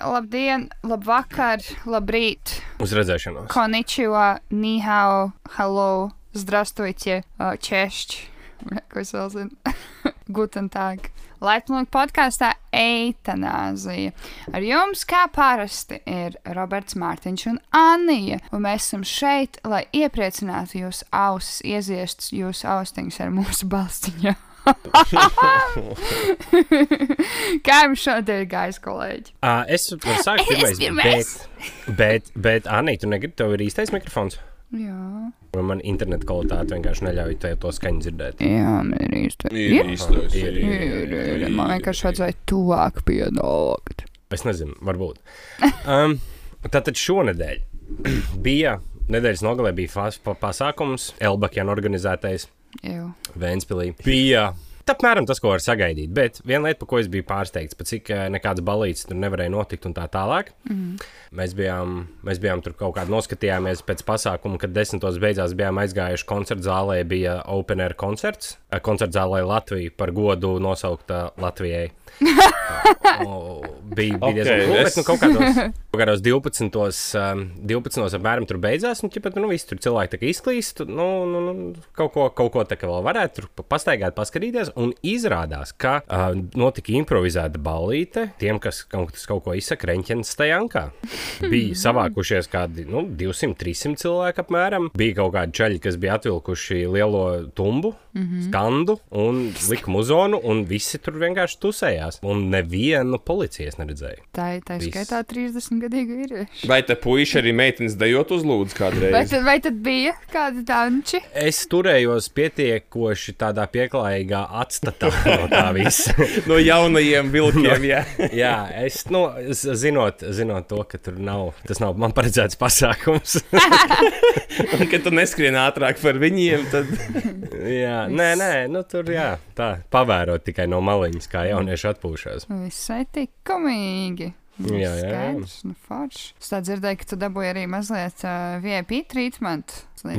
labdien, labvakar, labrīt. Uz redzēšanos. Konnichiwa, nihao, hello, zdrastujte, češķi. Ko es vēl zinu? Guten tag. Laipnīgi podkāstā Eitanāzija. Ar jums, kā parasti, ir Roberts Mārtiņš un Anija. Un mēs esam šeit, lai iepriecinātu jūsu ausis, ieziestu jūsu austiņas ar mūsu balstiņu. Kā jums šodien ir gājis, kolēģi? Uh, es varu sākt Es pirmais, pirmais. bet, bet, bet Anī, tu negribi, tev ir īstais mikrofons? Jā, Man interneta kvalitāte vienkārši neļauj tev to skaņu dzirdēt. jā man ir īsti. Ir īstais. Ir, ir, Ir, ir, ir. Man vienkārši vajadzēja tuvāk pienākt. Es nezinu, varbūt. Um, tātad šonadēļ bija, nedēļas nogalē bija fas, pa, pasākums, Elbakjana organizētais. Vēnspilī. Bija apmēram tas, ko var sagaidīt. Bet viena lieta, par ko es biju pārsteigts, pa cik eh, nekādas balīdzes tur nevarēja notikt un tā tālāk. Mm. Mēs, bijām, mēs bijām tur kaut kādā noskatījāmies pēc pasākuma, kad desmitos beigās bijām aizgājuši koncerta zālē. Bija open air koncerts. Eh, Koncerta zālē Latvija par godu nosaukta Latvijai. O, bija bija diezgan Ok, cool, es- nu, kaut kādos, kaut kādos 12. Um, 12. apmēram tur beidzās. Un, ķipat, nu, visi tur cilvēki tā kā izklīst. Nu, nu, nu, kaut ko, kaut ko tā kā vēl varētu tur pa- pastaigāt, paskatīties. Un izrādās, ka uh, notika improvizēta ballīte. Tiem, kas kaut, kas kaut ko izsaka, reņķens stajankā. Bija savākušies kādi nu, 200, 300 cilvēki apmēram. Bija kaut kādi čaļi, kas bija atvilkuši lielo tumbu, mm -hmm. skandu un lika muzonu, un visi tur vienkārši tusējās. Un nevienu policijas neredzēju. Tā ir tā Viss. skaitā 30 gadīga vīrieša. Vai te puiši arī meitenes dejot uz lūdzu Vai kādreiz? tad, vai tad bija kādi tanči? Es turējos pietiekoši tādā pieklājīgā atstatā no tā visa. No jaunajiem vilkiem, jā. Jā, es nu, zinot, zinot to, ka tur nav, tas nav man paredzēts pasākums. Un, kad tu neskrien ātrāk par viņiem, tad jā, nē, nē, nu, tur jā, tā pavērot tikai no maliņas, kā jaunieši atpūšas. Visai tikumīgi. Nu, Jā, jā, jā. Skaidrs, nu forši. Es tā dzirdēju, ka tu dabūji arī mazliet uh, VIP treatment.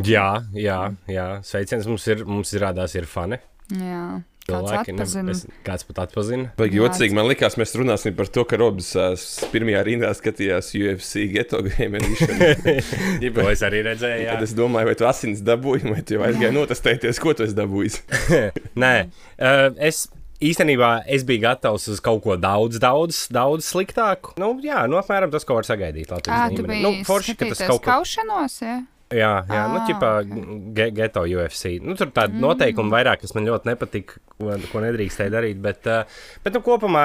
Jā, jā, jā, sveiciens mums ir, mums izrādās ir fani. Jā. Kāds Cilvēki, ne, atpazina. es, kāds pat atpazina. Jā, jocīgi. Man liekas, mēs runāsim par to, ka Robs s- pirmajā rindā skatījās UFC geto game edition. To es arī redzēju, jā. Tad es domāju, vai tu asins dabūji, vai tu aizgāji notestēties, ko tu esi dabūjis. Nē, uh, es īstenībā es biju gatavs uz kaut ko daudz, daudz, daudz sliktāku. Nu, jā, nu, apmēram tas, ko var sagaidīt Latvijas biji Nu, forši, ka tas kaut ko kaušanos, jā? Jā, jā nu, Ā, ķipā, ok. ge geto UFC. Nu, tur tādi mm. noteikumi vairāk, kas man ļoti nepatika, ko, ko nedrīkstēja darīt. Bet, bet nu, kopumā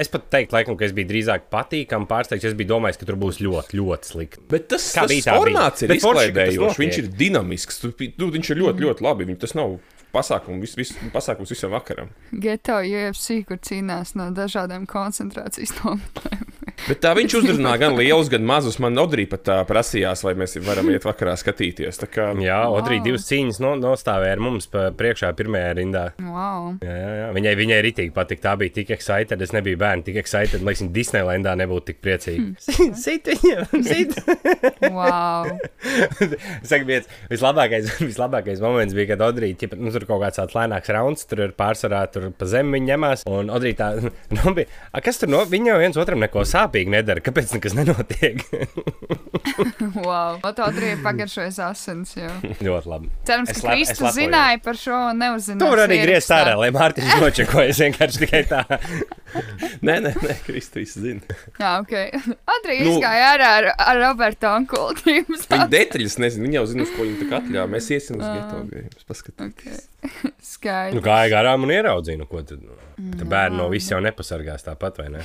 es pat teiktu, laikam, ka es biju drīzāk patīkami pārsteigts. Es biju domājis, ka tur būs ļoti, ļoti slikti. Bet tas, tas formāts bija. ir izklaidējošs. Viņš ir dinamisks. Tu, tu, viņš ir ļoti, ļoti labi. Viņ, tas nav pasākums, vis, vis, pasākums visam vakaram. Geto UFC, kur cīnās no dažādām koncentrācijas nometnēm. Bet tā viņš uzrunā gan lielus, gan mazus. Man Odrī pat tā prasījās, vai mēs varam iet vakarā skatīties. Tā kā, Jā, Wow. Odrī divas cīņas no, nostāvēja ar mums priekšā pirmajā rindā. Wow. Jā, jā, jā. Viņai, viņai ritīgi patika. Tā bija tik excited. Es nebiju bērns, tik excited. Lai viņa Disneylandā nebūtu tik priecīga. Sit viņam, sit! wow. Es saku, viens, vislabākais, vislabākais moments bija, kad Odrija ķipa, nu, tur kaut kāds tāds lēnāks rauns, tur ir pārsvarā tur pa zemi viņa ņemās. Un Odrija tā, nu, bija, "A, kas tur no, viņi jau viens otram neko sāpīgi nedara, kāpēc nekas nenotiek? wow. Tā arī ir pagaršojas asins. ļoti labi. Cerams, Es ka es Kristus zināja par šo un neuzzināja. Tu vari arī griezt ārā, lai Mārtiņš nočakojas vienkārši tikai tā. nē, nē, nē Kristīs zina. Jā, ok. Adrija Nu- izgāja ārā ar, ar Robertu Onkulu. Viņa detaļas nezina. Viņa jau zina, uz ko viņa tā kā atļāva. Mēs iesim uz geto games. Paskatīt. Okay. Skaidrs. Nu, gāja garām un ieraudzīja, nu, ko tad. Nu, tā bērni no viss jau nepasargās tāpat, vai ne?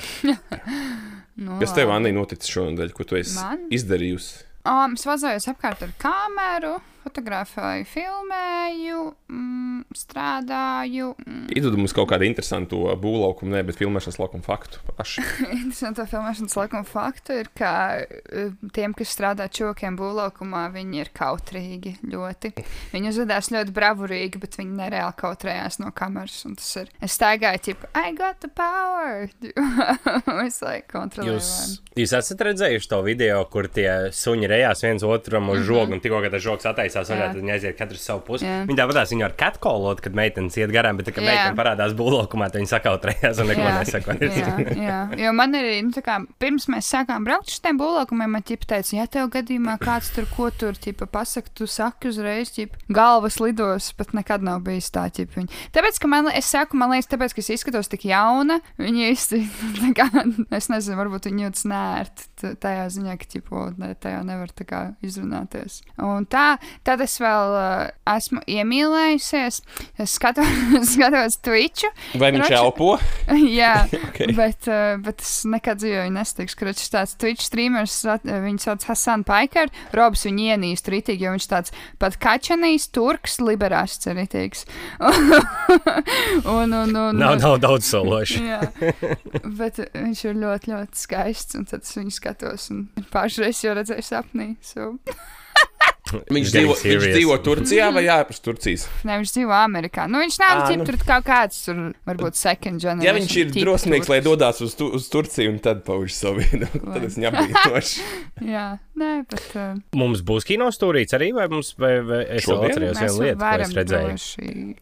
Nu, Kas tev, Anī, noticis šonadēļ, ko tu esi Man? izdarījusi? Um, es vazājos apkārt ar kameru, fotografēju, filmēju. Mm, strādāju. Mm, Iedod mums kaut kādu interesantu būvlaukumu, ne, bet filmēšanas laukumu faktu. Aši. Interesantā filmēšanas laikuma faktu ir, ka uh, tiem, kas strādā čokiem būvlaukumā, viņi ir kautrīgi ļoti. Viņi uzvedās ļoti bravurīgi, bet viņi nereāli kautrējās no kameras. un Tas ir. Es staigāju, tipo, I got the power! es like, kontrolēju. Jūs, vainu. jūs esat redzējuši to video, kur tie suņi rejās viens otram uz žogu, un tikko, kad tas žoks attaisās, Jā. vaļā, tad viņi aiziet katrs savu pusi. Jā. Viņi tāpatās viņu ar catcallot, kad meitenes iet garām, bet, tā, kad Jā. meitene parādās būvlokumā, tad viņi sakautrējās un neko nesaka. jā, jā, jo man arī, nu, tā kā, pirms mēs sākām braukt uz tiem būvlaukumiem, man ķipa teica, ja tev gadījumā kāds tur ko tur, ķipa, pasaka, tu saki uzreiz, ķipa, galvas lidos, bet nekad nav bijis tā, ķipa, viņi. Tāpēc, ka man, es saku, man liekas, tāpēc, ka es izskatos tik jauna, viņi īsti, tā kā, es nezinu, varbūt viņi jūtas nērt t- tajā ziņā, ka, ķipa, o, ne, tajā nevar tā kā izrunāties. Un tā, tad es vēl uh, esmu iemīlējusies, es skatos, skatos Twitchu, Vai viņš elpo? Jā, Ok. okay. bet, uh, bet es nekad dzīvoju nesatiku. Kurš ir tāds Twitch streamers, viņu sauc Hasan Paikar. Robs viņu ienīst ritīgi, jo viņš tāds pat kačanīs, turks, liberāsts ir ritīgs. un, un, un, Nav, nav daudz sološi. Jā, bet viņš ir ļoti, ļoti skaists. Un tad es viņu skatos, un pašreiz jau redzēju sapnī. So. Viņš dzīvo, viņš serious. dzīvo Turcijā vai ārpus Turcijas? Ne, viņš dzīvo Amerikā. Nu, viņš nav ģip, nu. tur kaut kāds, tur varbūt second generation. Ja viņš ir drosmīgs, lai turks. dodas uz, tu, uz Turciju un tad pauž savu viedokli, tad es viņu apbrīnošu. Jā, nē, bet. Uh, Mums būs kino stūrīts arī, vai mums, vai, vai es vēl atceros vienu lietu, ko es redzēju.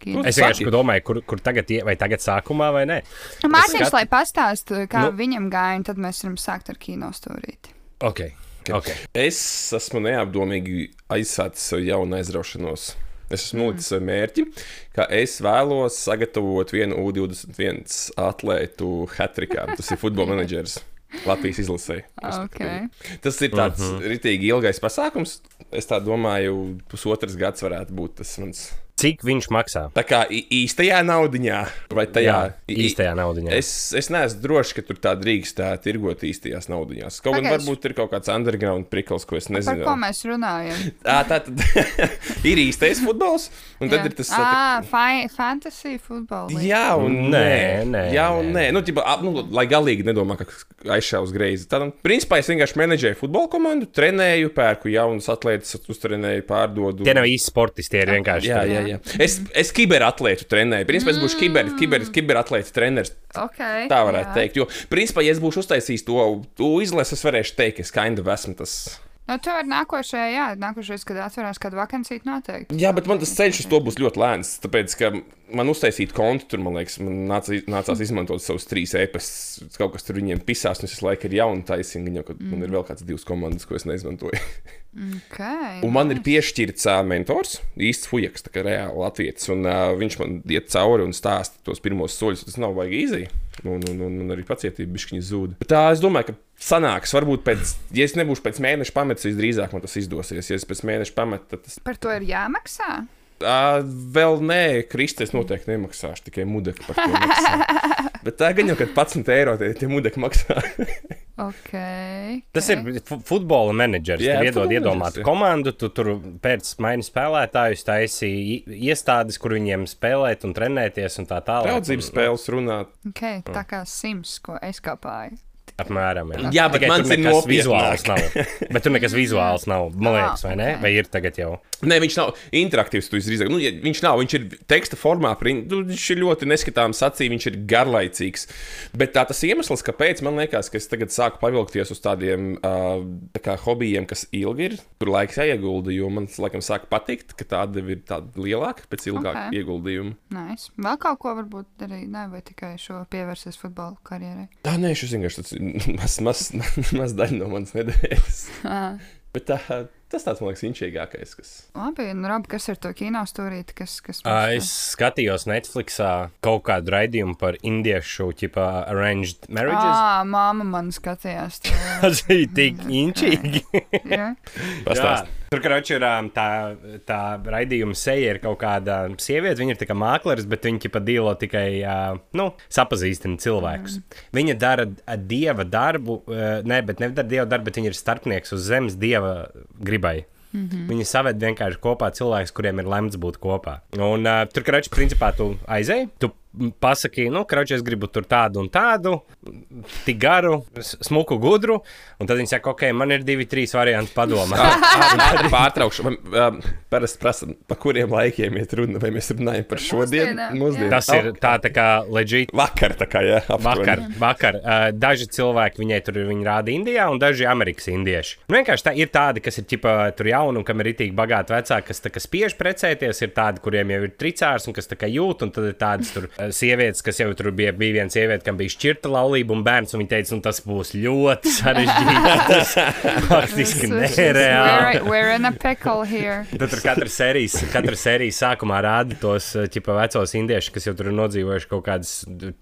Nu, Es vienkārši domāju, kur, kur tagad, ie- vai tagad sākumā vai nē. Nu, Mārtiņš, skat- lai pastāstītu, kā Nu. viņam gāja, un tad mēs varam sākt ar kino stūrīti. Ok. okay. Es esmu neapdomīgi aizsācis savu jaunu aizraušanos. Es esmu nolicis savu mērķi, ka es vēlos sagatavot vienu U21 atlētu Hatrikā. Tas ir futbola menedžers Latvijas izlasē. Okay. Tas ir tāds uh -huh. ritīgi ilgais pasākums. Es tā domāju, pusotrs gads varētu būt tas mans. Cik viņš maksā? Tā kā īstajā naudiņā, vai tajā Jā, īstajā naudiņā. Es, es neesmu drošs, ka tur tā drīkst tā tirgot īstajās naudiņās. Kaut gan Pagaidzi. varbūt ir kaut kāds underground prikals, ko es Par nezinu. ko mēs runājam? Tā, tā tad ir īstais futbols, un tad Jā. ir tas ah, fa fantasy futbols. Jā, un Nē, nē, jā, un nē. nē. Nu, ķipa, ap, nu, lai galīgi nedomā, ka aizšāvis greizi. Tad, principā, es vienkārši menedžēju futbola komandu, trenēju, pērku jaunus atlētus, uztrenēju, pārdodu. Tie nav īsti sportisti, tie ir vienkārši. Jā, jā, jā. Es, es kiberatlētu trenēju. Principā es būšu kiber, kiber, Mm. kiberatlētas treneris. Okay, Tā varētu jā. teikt. Jo, principā, ja es būšu uztaisījis to, to izlasi, es varēšu teikt, ka es kinda esmu tas. Nu, tu vari nākošajā, jā, nākošais, kad atverās kāda vakansīta noteikti. Jā, bet man tas ceļš uz to būs ļoti lēns. Tāpēc, ka man uztaisīt kontu, tur man liekas, man nāca, nācās izmantot savus trīs e-pastus. Kaut kas tur viņiem pisās, un es laiku ir jauna taisība. Viņam mm. man ir vēl kāds divas komandas, ko es neizmantoju. Okay, Un man ir piešķirts uh, mentors, īsts fujaks, tā kā reāli latvietis. Un uh, viņš man iet cauri un stāsta tos pirmos soļus. Tas nav baigi īzī. Un, un, un, un arī pacietība bišķiņa zūd. Tā es domāju, ka sanāks. Varbūt pēc, ja es nebūšu pēc mēneša pametis, visdrīzāk man tas izdosies. Ja es pēc mēneša pametu, tad tas Par to ir jāmaksā. Uh, vēl nē, Kristus noteikti nemaksāšu tikai mudekli par to. maksā. Bet tā gan jau, kad 11 eiro tie, tie mudekļi maksā. Okay, Tas ir fu- futbola menedžers. Jā, Jā, iedod jā. komandu, tu tur pēc maini spēlētājus taisīji i- iestādes, kur viņiem spēlēt un trenēties un tā tālāk. Draudzības spēles runāt. okay, tā kā Sims, ko es kāpāju. Apmēram. Jā, bet Tikai mans tur ir nopietnāk. vizuāls nav. Bet tur nekas vizuāls nav. Man liekas, vai ne? ok. Vai ir tagad jau? Nē, viņš nav interaktīvs. Tu drīzāk, nu, ja viņš nav, viņš ir teksta formā, prin- nu, viņš ir ļoti neskatāms acī, viņš ir garlaicīgs. Bet tā tas iemesls, kāpēc man liekas, ka es tagad sāku pavilkties uz tādiem uh, tā kā hobijiem, kas ilgi ir, tur laiks jāiegulda, jo man laikam sāk patikt, ka tāda ir tāda lielāka pēc ilgāka Ok. okay. ieguldījuma. Nice. Vēl kaut ko varbūt arī ne, vai tikai šo pievērsies futbola karjerai. Tā nē, šis vienkārši tāds maz, maz, maz daļa no manas nedēļas. Ah, Bet tā, tas tāds, man liekas, inčīgākais, kas. Labi, nu, labi, kas ir to kino stūrīti, kas, kas mums Es skatījos Netflixā kaut kādu raidījumu par indiešu tipu arranged marriages. Ah, māma man skatījās. to, jā. Tas bija tik inčīgi. Jā. Tur, kroči, ir tā, tā raidījuma seja, ir kaut kāda sieviete. Viņa ir tikai mākslinieks, bet viņa pat dīlo tikai nu, sapazīstina cilvēkus. Mm. Viņa dara dieva darbu, ne, bet nevis dieva darbu, bet viņa ir starpnieks uz zemes dieva gribai. Mm -hmm. Viņi saved vienkārši kopā cilvēkus, kuriem ir lemts būt kopā. Un uh, tur, kračs, principā, tu aizēji, tu pasaki, nu, kračs, es gribu tur tādu un tādu, tik garu, smuku, gudru. Un tad viņi saka, ok, man ir divi, trīs varianti padomā. Pārtraukšu. Man, um, Parasti prasa, pa kuriem laikiem iet runa, vai mēs runājam par šodienu, Mūsdienām, mūsdienu. Tas ir tā, tā kā leģit. vakar, tā kā, jā, aptuveni. Vakar, vakar. Uh, daži cilvēki viņai tur viņi rāda Indijā, un daži Amerikas indieši. Nu, vienkārši tā ir tādi, kas ir ķipa, tur jauni un kam ir itīgi bagāti vecāki, kas tā kā spiež precēties. Ir tādi, kuriem jau ir tricārs un kas tā kā jūt, un tad ir tādas tur sievietes, kas jau tur bija, bija viena sieviete, kam bija šķirta laulība un bērns, un viņa teica, nu, tas būs ļoti sarežģīti. Tas faktiski nereāli. We're, we're in a pickle here. Tad tur katra sērijas, katra sērijas sākumā rāda tos ķipa, vecos indiešus, kas jau tur ir nodzīvojuši kaut kādas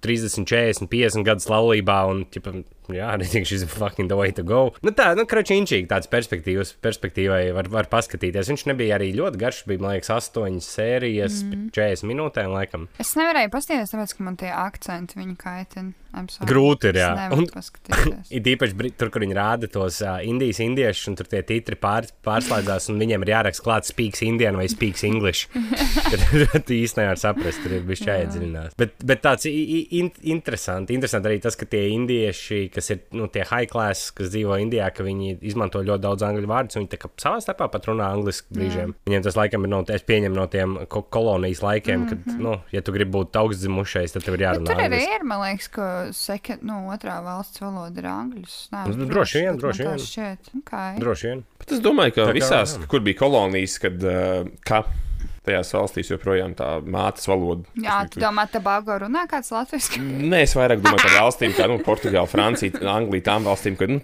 30, 40, 50 gadus laulībā. Un, ķipa, jā, arī šis ir fucking the way to go. Nu, tā, nu, kračīņšīgi tāds perspektīvas, perspektīvai var, var paskatīties. Viņš nebija arī ļoti garš, bija, man liekas, 8 sērijas, mm. 40 minūtēm, laikam. Es nevarēju paskatīties, tāpēc, ka man tie akcenti viņu kaitina. Grūti ir, jā. Un-. Ir īpaši tur, kur viņi rāda tos uh, indijas indiešus, un tur tie titri pār, pārslēdzās, un viņiem ir jāraksta klāts speaks indian vai speaks english. Tad īsti nevar saprast, tur ir bijis jāiedziļinās. Bet, bet tāds in, interesanti, interesanti arī tas, ka tie indieši, kas ir nu, tie high class, kas dzīvo Indijā, ka viņi izmanto ļoti daudz angļu vārdus, un viņi tā kā savā starpā pat runā angliski brīžiem. Viņiem tas laikam ir no, es pieņemu no tiem ko kolonijas laikiem, kad, nu, ja tu gribi būt augstdzimušais, tad tev ir Bet jārunā tur arī ir, man liekas, ka seka, nu, otrā valsts valoda ir angļu. Nu, droši vien, droši vien. Šķiet. Okay. Droši vien. Bet es domāju, ka kā, visās, jā. kur bija kolonijas, kad uh, ka tajās valstīs joprojām tā mātes valoda. Jā, tu domā, ka Bāgo runā kāds latviešu? Nē, es vairāk domāju par valstīm, kā nu, Portugāla, Francija, Anglija, tām valstīm, kad nu,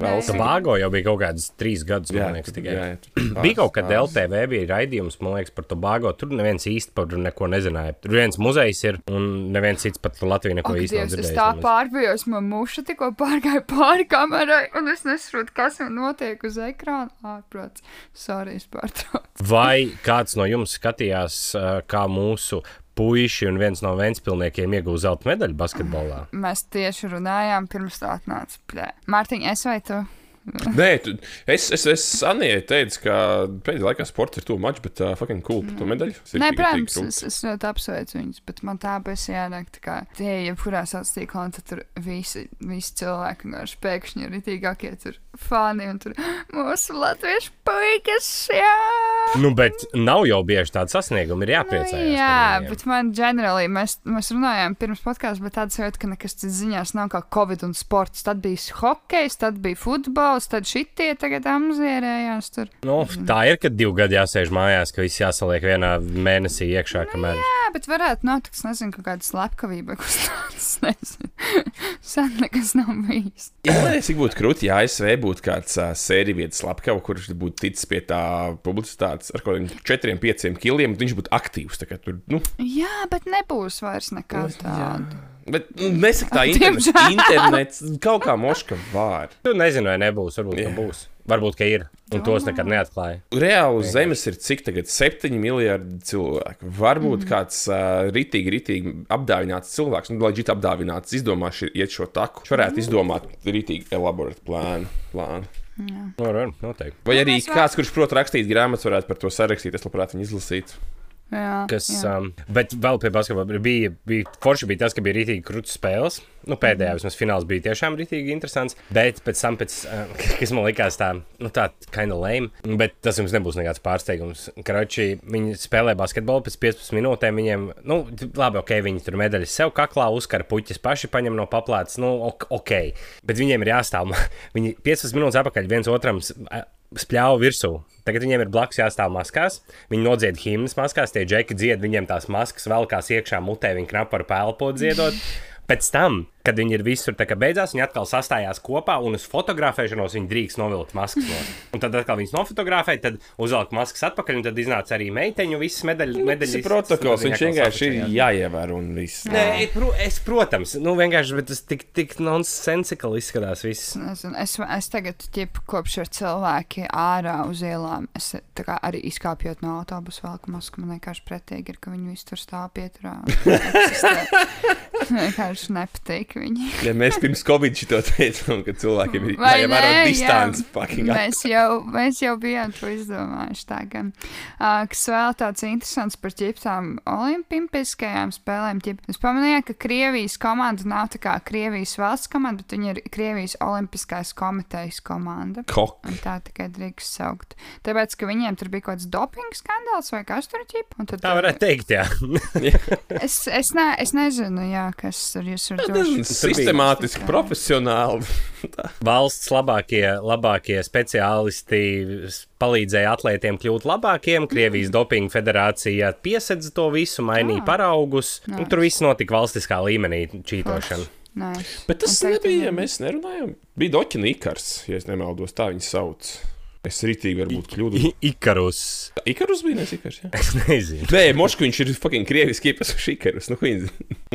Valsts. Tobago jau bija kaut kādas trīs gadus, jā, man liekas, tikai. jā, jā, Bija kaut kad LTV bija raidījums, man liekas, par Tobago. Tur neviens īsti par neko nezināja. Tur viens muzejs ir, un neviens cits pat Latviju neko īsti Dievs, es tā pārbijos, man muša tikko pārgāja pāri kamerai, un es nesaprotu, kas man notiek uz ekrāna. Ārprāts, sorry, es pārtraucu. Vai kāds no jums skatījās, uh, kā mūsu puiši un viens no Vēnspilniekiem iegūta zelta medaļu basketbolā? Mēs tieši runājām pirms tā atnāca. Mārtiņ, es vai tu? Nē, tu, es, es, es Anijai teicu, ka pēdējā laikā sports ir tuvu mačs, bet uh, fucking cool par to medaļu. Tas ir Nē, protams, es, es ļoti apsveicu viņus, bet man tā bez jānāk, tā kā tie, jebkurā sociālā tīklā, tad tur visi, visi cilvēki, un arī pēkšņi ir itīgākie tur fani, un tur mūsu latviešu puikas, jā! Nu, bet nav jau bieži tāda sasnieguma, ir jāpriecājas. Nu, jā, bet man ģenerāli, mēs, mēs runājām pirms podkāstā, bet tāds jūtas, ka nekas cits ziņās nav kā Covid un sports. Tad bija hokejs, tad bija futbols, tad šitie tagad amzierējās tur. Nu, tā ir, kad divi gadi jāsēž mājās, ka viss jāsaliek vienā mēnesī iekšā, kamēr. Jā, bet varētu notikt, es nezinu, kaut kāda slepkavība, kas tāds, nezinu. Sen nekas nav bijis. Iedomājieties, cik būtu krūti, ja ASV būtu kāds uh, sērija vietas slepkava, kurš būtu ticis pie tā publicitātes ar kaut kādiem 4-5 kiliem, viņš būtu aktīvs. kā Tur, nu, Jā, bet nebūs vairs nekā tāda. Bet nu, nesaka tā, internets, internets kaut kā moška var. Tu nezini, vai nebūs. Varbūt, ka Jā. būs. Varbūt, ka ir. Un tos nekad neatklāja. Reāli uz Zemes ir cik tagad 7 miljardi cilvēku. Varbūt mm. kāds uh, ritīgi, ritīgi apdāvināts cilvēks, nu, leģit apdāvināts, izdomās ši- iet šo taku. Viņš varētu izdomāt ritīgi elaborētu plānu. plānu. Nu, var, noteikti. Vai Nu, arī kāds, kurš prot rakstīt grāmatas, varētu par to sarakstīt. Es labprāt viņu izlasītu. Jā, Kas, jā. um, bet vēl pie basketbola bija, bija forši bija tas, ka bija rītīgi krūtis spēles. Nu, pēdējā Mhm. vismaz fināls bija tiešām rītīgi interesants. Bet pēc tam, pēc, uh, kas man likās tā, nu, tā kind of lame, bet tas jums nebūs nekāds pārsteigums. Kroči, viņi spēlē basketbolu pēc 15 minūtēm. Viņiem, nu, labi, ok, viņi tur medaļas sev kaklā uzkara puķis paši paņem no paplātes. Nu, ok. Bet viņiem ir jāstāv. Viņi 15 minūtes atpakaļ viens otram. Spļāva virsū. Tagad viņiem ir blakus jāstāv maskās. Viņi nodzied himnas maskās, tie džeki dzied, viņiem tās maskas velkās iekšā mutē, viņi knapi var pelpot dziedot. Pēc tam, kad viņi ir visur beidzās, viņi atkal sastājās kopā un uz fotografēšanos viņi drīkst novilkt maskas. No. Un tad atkal viņas nofotografēja, tad uzvelk maskas atpakaļ, un tad iznāca arī meiteņu visas medaļas. Tas ir protokols, viņš vienkārši ir jāievēro un viss. Nē, es, protams, nu vienkārši, bet tas tik, tik nonsensical izskatās viss. Nezinu, es, es tagad, ķip, kopš ir cilvēki ārā uz ielām, es tā kā arī izkāpjot no autobusa velku masku, man vienkārši pretīgi ir, ka viņi visi tur stāv pieturā. Vienkārši nepatīk. Ka viņi. Ja mēs pirms Covid šo teicām, ka cilvēkiem ir jāievēro ne? distance, Mēs jau, mēs jau bijām to izdomājuši. Tā, ka, uh, kas vēl tāds interesants par ģiptām olimpiskajām spēlēm. Ģip. Es pamanīju, ka Krievijas komanda nav tā kā Krievijas valsts komanda, bet viņa ir Krievijas olimpiskās komitejas komanda. Kok. Un tā tikai drīkst saukt. Tāpēc, ka viņiem tur bija kaut kāds doping skandāls vai kas tur ķip. un tad, Tā varētu teikt, jā. Es, es, ne, es nezinu, jā, kas tur jūs varat. Sistemātiski, profesionāli. Valsts labākie, labākie speciālisti palīdzēja atlētiem kļūt labākiem. Krievijas dopinga federācija piesedza to visu, mainīja Ah. paraugus. Tur viss notika valstiskā līmenī, čītošana. Nice. Bet tas nebija, viņiem- mēs nerunājām. Bija Doķina Ikars, ja es nemaldos, tā viņas sauc. Es rītīgi varbūt kļūdu. Ikarus. Ikarus bija nes Ikars. Jā. Es nezinu. Nē, Moškā viņš ir fucking krieviski iepazīstināts Ikarus. Nu,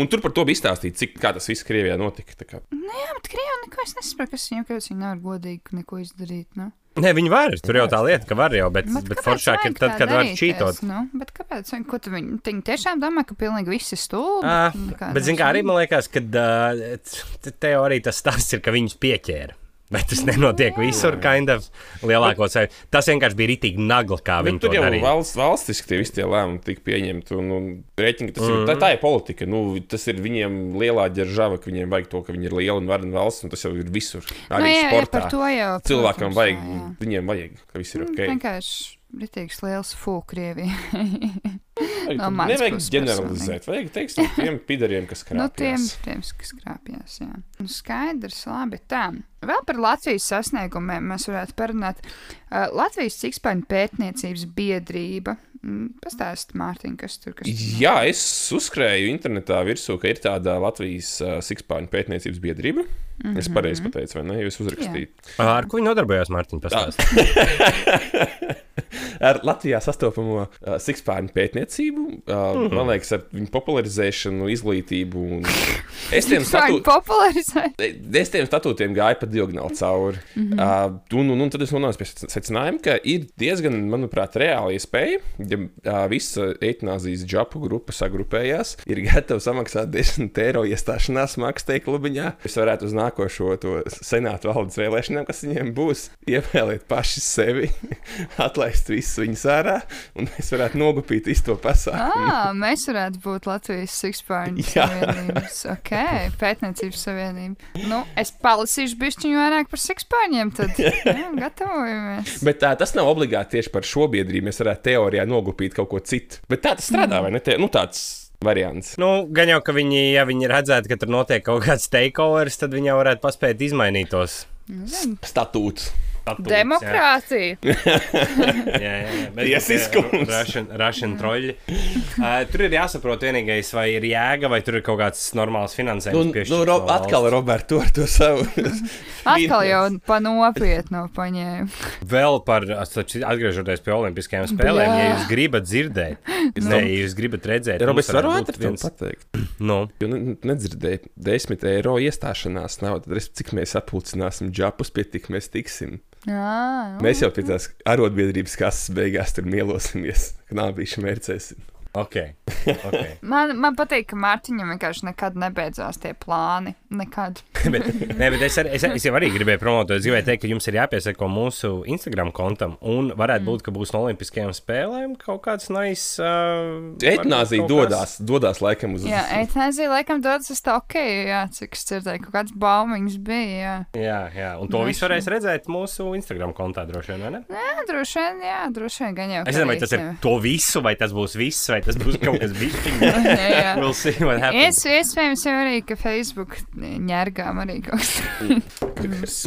un tur par to bija izstāstīts, cik kā tas viss Krievijā notika. tā kā. Nu, bet Krievija neko es nesaprotu, kas viņam, kāpēc viņi nevar godīgi neko izdarīt. Nu? Nē, viņi var. Tur jau tā lieta, ka var jau, bet, bet, bet foršāk ir tad, kad var čītot. Nu, bet kāpēc? Viņi, ko tu viņi, viņi tiešām domā, ka pilnīgi viss ir stulbi? Ah, bet, zin kā, arī man liekas, ka uh, teorija tas stāsts ir, ka viņus pieķēra. Bet tas nenotiek visur, kind of lielākos. Tas vienkārši bija rītīgi nagla, kā viņi Nu, tur to jau darīja. valsts, valstiski tie visi tie lēmumi tika pieņemti. Un, un rēķini, tas mm. ir, tā, tā ir politika. Nu, tas ir viņiem lielā ģeržava, ka viņiem vajag to, ka viņi ir liela un varena valsts. Un tas jau ir visur. Arī nu, jā, jā, sportā. par to jau. Cilvēkam protams, vajag, jā, jā. viņiem vajag, ka viss ir Mm, ok. Vienkārši ritīgs liels fūkrievija. No nevajag ģeneralizēt. Vajag teikt, no tiem pidariem, kas Nu, tiem, krāpjas. tiem, kas krāpjas, jā. Nu, skaidrs, labi. Tā. Vēl par Latvijas sasniegumiem mēs varētu parunāt. Uh, Latvijas cikspēņu pētniecības biedrība. Mm, Pastāst, Mārtiņ, kas tur kas tur Jā, es uzskrēju internetā virsū, ka ir tāda Latvijas uh, sikspāņu pētniecības biedrība. Mm -hmm. Es pareizi pateicu, vai ne? Jūs uzrakstījāt. Ar ko viņi nodarbojās, Mārtiņ? Ar Latvijā sastopamo uh, sikspāņu pētniecību, uh, mm -hmm. man liekas, ar viņu popularizēšanu, izglītību. Un... Es tiem Cikspēņu statu... popularizēt. Es tiem statūtiem gāju pa diagonāli cauri. Mm -hmm. uh, un, un, un tad es nonācu pie secinājuma, ka ir diezgan, manuprāt, reāla iespēja, ja uh, visa eitanāzijas džapu grupa sagrupējās, ir gatava samaksāt 10 eiro iestāšanās maksu teikt klubiņā. Es varētu uz nākošo to senātu valdes vēlēšanām, kas viņiem būs, ievēlēt paši sevi, atlaist visus viņus ārā, un mēs varētu nogupīt visu to pasākumu. Ah, mēs varētu būt Latvijas Sikspārņu savienības. Ok, pētniecības savienība. Nu, es palasīšu bišķiņu vairāk par Sikspārņiem, tad jā, gatavojamies. Bet tā, tas nav obligāti tieši par šo biedrību. Mēs varētu teorijā nogupīt kaut ko citu. Bet tā tas strādā, vai ne? Te, nu, tāds variants. Nu, gan jau, ka viņi, ja viņi redzētu, ka tur notiek kaut kāds takeovers, tad viņi jau varētu paspēt izmainīt tos. Statūts. statūtus, jā. Demokrātija. Jā, jā, jā. Tiesiskums. Rašana, troļļi. Uh, tur ir jāsaprot vienīgais, vai ir jēga, vai tur ir kaut kāds normāls Nu, finansējums. nu, piešķirts ro, no atkal. Roberts, to ar to savu. Atkal jau pa nopietnu paņēmu. Vēl par, atgriežoties pie Olimpiskajām spēlēm, Bļā. ja jūs gribat dzirdēt, ne, ja jūs gribat redzēt, Roberts, varētu ātri viens. pateikt. Nu, Jo ne, nedzirdēju, 10 eiro iestāšanās nav. Tad, es- cik mēs apulcināsim džapus, pie tik mēs tiksim. Jā, nu. Mēs jau pie tās arotbiedrības kases beigās tur mielosimies, bijuši mērcēsim. Ok. okay. Man, man patīk, ka Mārtiņam vienkārši nekad nebeidzās tie plāni. Nekad. bet, nē, bet es, arī, es, es jau arī gribēju promotēt, es gribēju teikt, ka jums ir jāpiesako mūsu Instagram kontam, un varētu būt, ka būs no Olimpiskajām spēlēm kaut kāds nice. Uh, Etnāzija varbūt kaut dodas, dodas laikam uz Jā, eitanāzija laikam dodas uz Tokiju, jā, cik es dzirdēju, kaut kāds baumiņas bija, jā. Kas, jā, jā, un to visu varēs redzēt mūsu Instagram kontā droši vien, vai ne? Jā, droši vien, jā, droši vien gan jau. Es nezinu, vai tas ir to visu, vai tas būs viss, vai tas būs kaut kas jā. We'll see what happens. Es, iespējams, jau arī, ka Facebook ņērgām arī kaut kas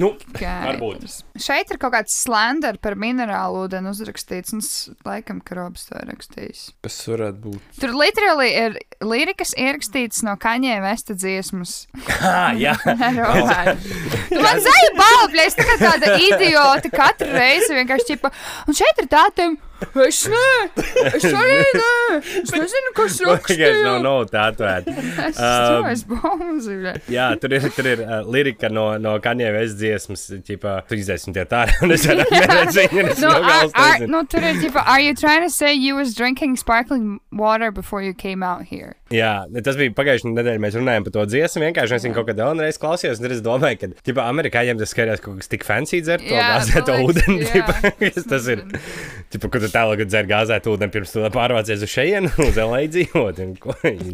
Nu, varbūt. Šeit ir kaut kāds slender par minerālu ūdeni uzrakstīts, un laikam, ka Robs to ir rakstījis. kas varētu būt. Tur literāli ir lirikas ierakstīts no kaņē vesta dziesmas. Ah, jā. Man zaļi balvļi, es tā kā tāda idiota katru reizi vienkārši čipa. Un šeit ir tā tēma. Es nē, es arī nē. Es nezinu, kas Vienkārši nav rakstīja. no tā atvērta. Es Um, to es bomzu. Jā, tur ir, tur ir uh, lirika no, no Kanjēvis dziesmas, tipā, tu izdzēsim tie tā, un es arī un es No, no are, galas are, nezinu. no, tur ir tipo, are you trying to say you was drinking sparkling water before you came out here? Jā, tas bija pagājušajā nedēļā. Mēs runājām par to dziesmu. Vienkārši es viņu kaut kādā vēlreiz klausījos, un es domāju, ka, tipā, amerikāņiem tas skatās kaut kas tik fancy dzert to man liekas, ūdeni. kas tas ir, tipā, kur tu tālāk dzer gāzētu ūdeni, pirms tu pārvācies uz šejienu, uz LA dzīvot.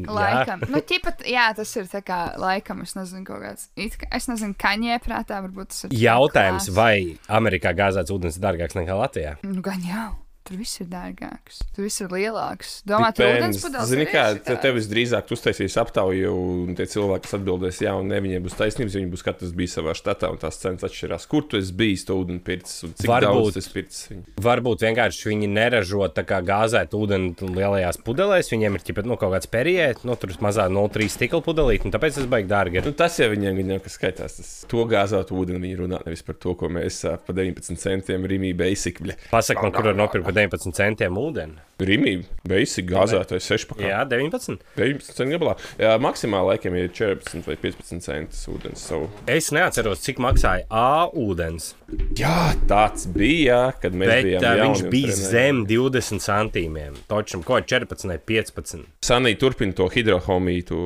Laikam. Nu, ķipat, jā, tas ir tā kā laikam, es nezinu, kaut kāds. kā- Es nezinu, kaņē prātā, varbūt tas ir. Jautājums, vai Amerikā gāzēts ūdens ir dārgāks nekā Latvijā? Nu, gan jau. Tur viss ir dārgāks. Tur viss ir lielāks. Domā, tur ūdens pudeles. Zini, kā te- tev visdrīzāk uztaisīs aptauju, un tie cilvēki, kas atbildēs, jā, un ne, viņiem būs taisnības, viņi būs katrs bijis savā štatā, un tās cenas atšķirās. Kur tu esi bijis, to ūdeni pircis, un cik Varbūt. daudz tas pircis? Varbūt vienkārši viņi neražo tā kā gāzēt ūdeni lielajās pudelēs. Viņiem ir ķipat, nu, kaut kāds periods, nu, tur mazā 0,3 stikla pudelīt, un tāpēc tas baigs dārgi. Nu, tas jau viņiem ir kas skaitās. Tas, to gāzētu ūdeni viņi runā nevis par to, ko mēs ā, par 19 centiem Rīgā beisikļi. Pasaka man, kur var nopirkt 19 centiem ūdeni. Rīgā beisikļi gāzētais 16. Jā, 19. 19 centu gabalā. Jā, maksimāli laikam ir 14 vai 15 centus ūdens. So. Es neatceros, cik maksāja A ūdens, Jā, tāds bija, kad mēs bet bijām. jauni viņš bija trenējām. zem 20 centīmiem. Točam, ko 14 vai 15. Sanī turpina to hidrohomiju, to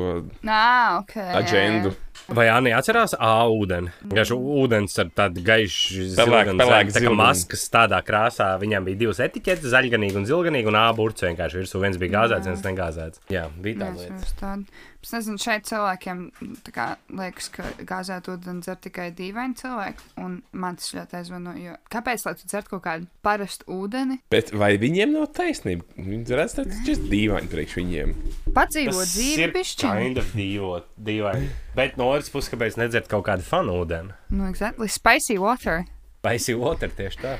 Nā, ok. jā, jā. aģendu. Vai Anna atcerās A ūdeni? Vienkārši ūdens ar tādu gaišu Pelēk- zilganu pelēk zem, tā kā maskas tādā krāsā. Viņām bija divas etiķetes, zaļganīga un zilganīga, un burts vienkārši virsū. Viens bija gāzēts, viens negāzēts. Jā, bija tā lieta. Es nezinu, šeit cilvēkiem tā kā, liekas, ka gāzēt ūdeni dzer tikai dīvaini cilvēki. Un man tas ļoti aizvano, jo kāpēc lai tu dzertu kaut kādu parastu ūdeni? Bet vai viņiem nav taisnība? Viņi redz, tas ir dīvaini priekš viņiem. Padzīvot dzīvi pišķiņu. kind of dīvot, dīvaini. Bet no otras puses, kāpēc nedzert kaut kādu fanu ūdeni? Nu, exactly. Spicy water. Paisī otru tieši tā.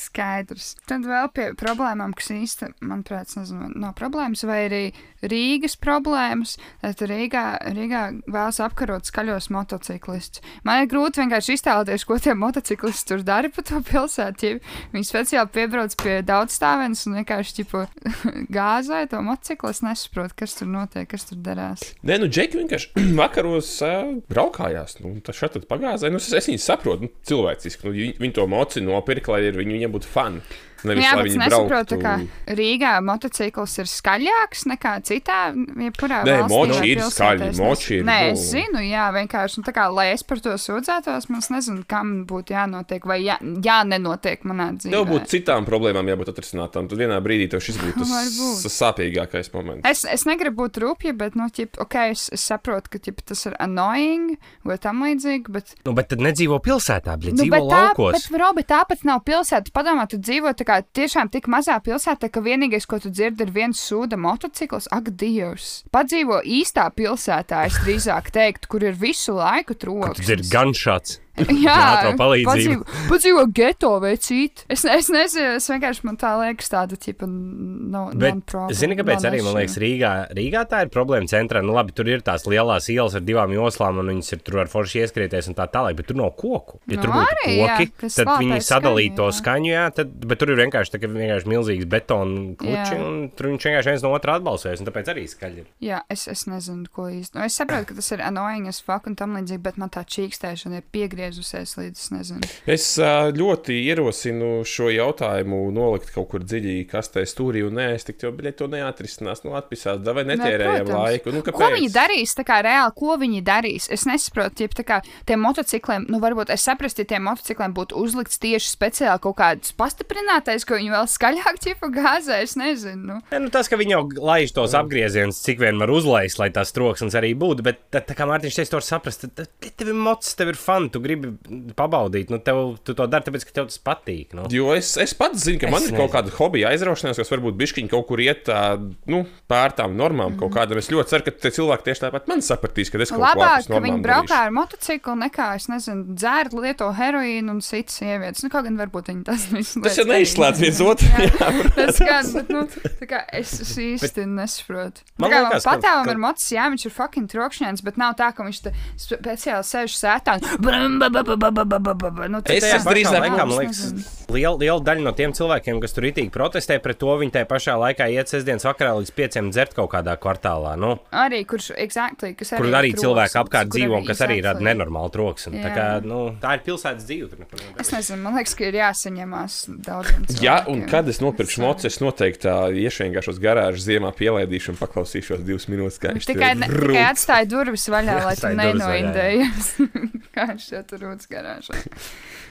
Skaidrs. Tad vēl pie problēmām, kas īsti, manuprāt, nezinu, nav problēmas, vai arī Rīgas problēmas. Tad Rīgā, Rīgā vēlas apkarot skaļos motociklistus. Man ir grūti vienkārši iztēloties, ko tie motociklisti tur dara pa to pilsētu. Ja viņi speciāli piebrauc pie daudzstāvens un vienkārši ķipo, gāzē to motociklu. Es nesaprotu, kas tur notiek, kas tur darās. Nē, nu, Džeki vienkārši vakaros uh, braukājās. Nu, tas šeit pagāzē. Nu, es, es viņu saprotu, nu, cilvēciski. Nu, viņi, to moci nopirka, lai ir, viņi, viņiem būtu fani. Nevis, Jā, lai bet es nesaprotu, brauktu- ka Rīgā motocikls ir skaļāks nekā citā, jebkurā Nē, valstī moči ir skaļi, moči ir, Nē, nu. es zinu, jā, vienkārši, nu, tā kā, lai es par to sūdzētos, man nezinu, kam būtu jānotiek, vai jā, jā nenotiek manā dzīvē. Tev būtu citām problēmām jābūt atrisinātām. Tad vienā brīdī tev šis būtu tas, sāpīgākais moments. Es, es negribu būt rūpīga, bet, nu, ķip, ok, es, es saprotu, ka ķip, tas ir annoying vai tam līdzīgi, bet Nu, bet tad nedzīvo pilsētā, bet Nu, dzīvo bet, tā, laukos. bet, Robi, tāpat nav pilsēta. Padomā, tu dzīvo tā kā tiešām tik mazā pilsētā, ka vienīgais, ko tu dzirdi, ir viens sūda motocikls. Ak, Dievs! Padzīvo īstā pilsētā, es drīzāk teiktu, kur ir visu laiku trūks. Tas ir gunshots. Jā, ātrā palīdzība. padzīvo, geto vecīt. Es, es nezinu, es vienkārši man tā liekas tāda, tipa, no, Bet, zini, kāpēc arī man liekas, Rīgā, Rīgā tā ir problēma centrā. Nu, labi, tur ir tās lielās ielas ar divām joslām, un viņas ir tur ar forši ieskrieties un tā tālāk, bet tur nav koku. Ja Nu, tur būtu arī, jā, koki, kas tad viņi sadalītu to jā. skaņu, jā, tad, bet tur ir vienkārši, tā, vienkārši milzīgs betona kluči, Jā. un tur viņš vienkārši viens no otra atbalsojas, un tāpēc arī skaļi ir. Jā, es, es nezinu, ko īsti. Nu, es saprotu, ka tas ir annoying as fuck un tam līdzīgi, bet man tā čīkstēšana ir piegriezusies līdz, es nezinu. Es ļoti ierosinu šo jautājumu nolikt kaut kur dziļi, kas tajā stūrī un nē, es tik jau biļeti to neatrisinās. Nu, atpisās, vai netērējam protams. laiku. Nu, Ko kāpēc? viņi darīs? Tā kā reāli, ko viņi darīs? Es nesaprotu, ja tā kā tiem motocikliem, nu, varbūt es saprastu, ja tiem motocikliem būtu uzlikts tieši speciāli kaut kāds pastiprinātais, ko viņi vēl skaļāk ķipa gāzē. Es nezinu. Nu. Ja, nu, tas, ka viņi jau laiž tos apgriezienus, cik vien var uzlaist, lai tās troksnis arī būtu, bet tā, tā kā Mārtiņš teica, to var saprast, tad, tad tev ir mocis, tev ir fani, tu gribi pabaudīt, nu, tev, tu to dari, tāpēc, ka tev tas patīk. Nu. Jo es, es pats zinu, ka Es man ir kaut nezinu. kāda hobija aizraušanās, kas varbūt bišķiņi kaut kur iet tā, nu, pār tām normām Mhm. kaut kādam. Es ļoti ceru, ka tie cilvēki tieši tāpat man sapratīs, ka es kaut ko Labāk, ārpus ka viņi braukā darīšu. ar motociklu, nekā, es nezinu, dzērt, lieto heroīnu un citas sievietes. Nu, kaut gan varbūt viņi tas visu Tas jau neizslēdz viens otru. Tas gan, bet, nu, tā kā es, es īsti nesaprotu. Tā Man man liekas, ka- patāvam ka- ir mocis, jā, viņš ir fucking trokšņēns, bet nav tā, ka viņš te speciāli sēž sētā un Nu, Es esmu drīzāk- Es liekas, liela, liela daļa no tiem cilvēkiem, kas tur itīgi protestē pret to, viņi tajā pašā laikā iet sestdienas vakarā līdz pieciem dzert kaut kādā kvartālā. Nu, Arī, kurš, exactly, kas kur arī troksnis, cilvēki apkārt dzīvo, arī- kas arī rada nenormālu troksni. Tā, Jā. kā, nu, tā ir pilsētas dzīve. Es nezinu, man liekas, ka ir jāsaņemās daudziem. Ja un kad es nopirkšu mocu, es noteikti iešu vienkārši garāžu ziemā, pielaidīšu un paklausīšos divas minūtes. Viņš Tikai, tikai atstāja durvis vaļā, lai tu nenoindējies. Kā viņš šeit tur rūtas garāžā.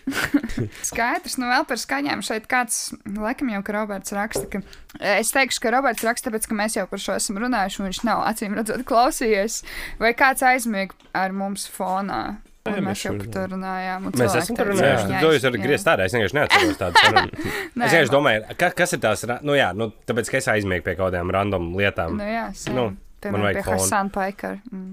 Skaidrs, nu vēl par skaņām. Šeit kāds, laikam jau, ka Roberts raksta, ka es teikšu, ka Roberts raksta, tāpēc, ka mēs jau par šo esam runājuši, un viņš nav acīm redzot klausījies, vai kāds aizmieg ar mums fonā. Jā, mēs mēs jau par to runājām. un Mēs esam tur teica, runājuši. jā, To jūs varat griezt ārā. Es vienkārši neatceros tādu sarunu. Es vienkārši man- domāju, ka, kas ir tās, nu jā, nu, tāpēc, ka es aizmiegu pie kaut kādām random lietām. Nu, jā, same. Nu, man Piemēram, vajag pie fonu. Hasana Paikara. Mm.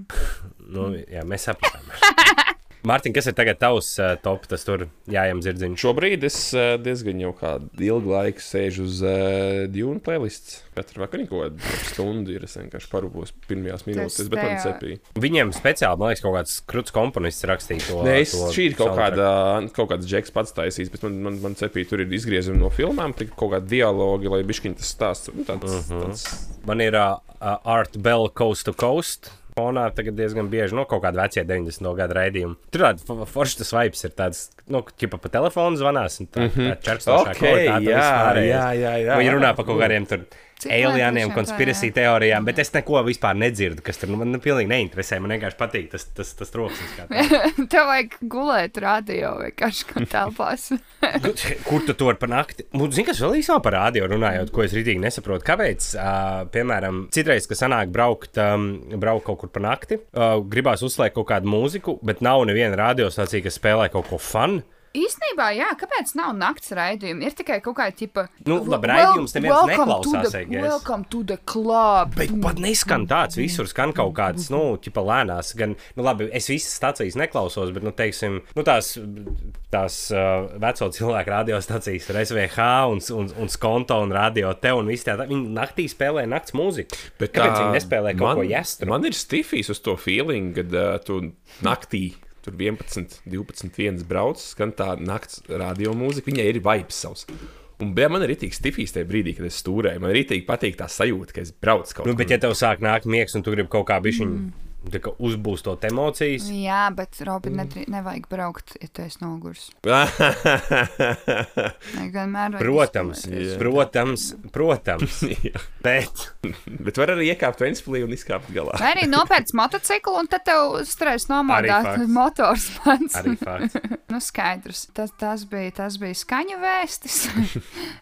Nu, jā, mēs saprotam. Mārtiņ, kas ir tagad tavs uh, top, tas tur jājam zirdziņš? Šobrīd es eh, diezgan jau kādu ilgu laiku sēžu uz uh, Dune playlists. Katru vakaru kaut kādu stundu ir es vienkārši parūpos pirmajās minūtēs, bet man cepīja. Viņiem speciāli, man liekas, kaut kāds krūts komponists rakstīja to. Nē, es, to šī ir kaut soundtrack. kāda, kaut kāds džeks pats taisījis, bet man, man, man cepīja, tur ir izgriezumi no filmām, tik kaut kādi dialogi, lai bišķiņ tas stāsts. Nu, tāds, uh Mhm. -huh. tāds, Man ir uh, uh, Art Bell Coast to Coast. Fonā tagad diezgan bieži, no kaut kāda vecie 90. gada raidījuma. Tur tāds fo- foršs tas vibes ir tāds, nu, ķipa pa telefonu zvanās. un Tā, tā čerkstošā Ok, kvalitāte un viss jā, jā, jā, jā. Viņi runā par kaut kādiem tur Cik alieniem, konspirāciju teorijām, bet es neko vispār nedzirdu, kas tur nu, man nu, pilnīgi neinteresē. Man vienkārši patīk tas, tas, tas troksnis. Tev vajag gulēt radio vienkārši kā telpās. Kur tu tur par nakti? Zini, kas vēl īsumā par rādio runājot, ko es rītīgi nesaprotu. Kāpēc, uh, piemēram, citreiz, kad sanāk braukt, um, braukt kaut kur pa nakti, uh, gribās uzslēgt kaut kādu mūziku, bet nav neviena radiostācija, kas spēlē kaut ko fanu. Īsnībā, jā, kāpēc nav nakts raidījumi? Ir tikai kaut kāda tipa. Nu, labi, raidījums neviens welcome neklausās, to the-. Welcome to the club. Bet pat neskan tāds, visur skan kaut kāds, nu, tipa lēnās. Gan, nu, labi, es visas stācijas neklausos, bet, nu, teiksim, nu, tās, tās uh, veco cilvēku radiostacijas ir SVH un, un, un Skonto un Radio Te un viss tā. Viņi naktī spēlē nakts mūziku. Bet kāpēc tā, viņi nespēlē kaut man, ko jāstru? Man ir stifīs uz to feeling, kad uh, tu naktī. Tur 11, 12, 1 brauc, skan tā nakts radiomūzika. Viņai ir vibes savs. Un bē, man ir rītīgi stifīs tajā brīdī, kad es stūrēju. Man rītīgi patīk tā sajūta, ka es braucu kaut Nu, kur. bet, ja tev sāk nākt miegs un tu gribi kaut kā bišķiņu mm. Uzbūstot emocijas, Jā, bet Robi, nedri, nevajag braukt, ja tu esi vajag protams, izturēties. protams, protams, Jā. bet bet var arī iekāpt Ventspīlī un izkāpt galā. Vai arī nopērts motociklu, un tad tev stresa nomodā Arī fakts. motors pats. arī fakts. Nu, skaidrs. Tas, tas, bija, tas bija skaņu vēstis.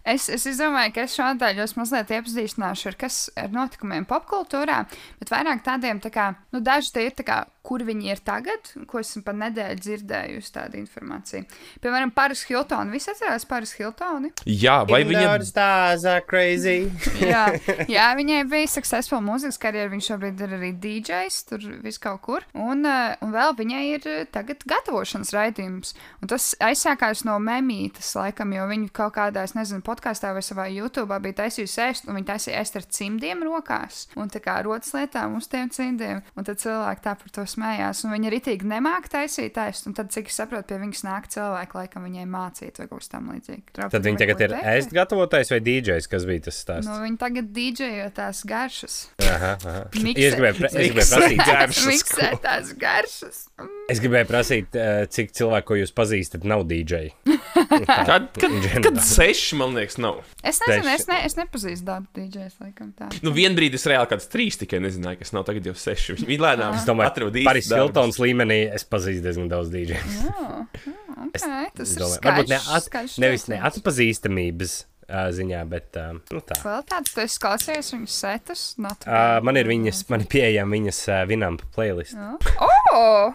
es, es domāju, ka es šādien jūs mazliet iepazīstināšu ar, kas, ar notikumiem popkultūrā, bet vairāk tādiem, tā kā, nu, daži tie ir kā, kur viņi ir tagad, ko esmu pat nedēļu dzirdējusi tādu informāciju. Piemēram, Paris Hiltoni. Visi atcerās Paris Hiltoni? Jā, vai viņa stars are crazy? jā, jā, viņai bija successful mūzikas karjera. Viņš šobrīd ir arī DJs, tur vis kaut kur. Un, uh, un vēl viņai ir uh, tagad gatavošanas raidījums. Un tas aizsākās no memītas, laikam, jo viņi kaut kādā, es nezinu, podkāstā vai savā YouTube bija taisījusi ēst, un viņi taisīja ēst ar cimdiem rokās. Un tā kā rotas lietām uz tiem cimdiem. Un tad cilvēki tā par to smējās. Un viņi arī tīk nemāk taisīt. Un tad, cik es saprotu, pie viņas nāk cilvēki, laikam, viņai mācīt vai kaut kas tam līdzīgs. Tad viņi tagad ir ēst gatavotais vai DJs, kas bija tas stāsts? Nu, viņi tagad dīdžejo tās garšas. Aha, aha. Miksē. Es gribēju, prasīt, garšas. Miksētās garšas. Mm. Es gribēju prasīt, eh, cik cilvēku, ko jūs pazīstat, nav DJ. Kad, kad, kad seši, man liekas, nav. Es nezinu, es, ne, es nepazīstu darbu dīdžers, laikam tā. Nu, vienā brīdī es reāli kāds trīs tikai nezināju, kas nav tagad jau seši. Viņi lēnām Es domāju, atrada ka Paris Hiltons līmenī es pazīstu diezgan daudz DJ. Jā, jā, ok, tas Es ir domāju, varbūt ne, skaidrs. at, skaidrs nevis ne teiciens. atpazīstamības uh, ziņā, bet uh, nu, tā. Vēl tāds, tu esi klausījies viņas setus? Uh, man ir viņas, man ir pieejama viņas uh, vinam playlist. Oh!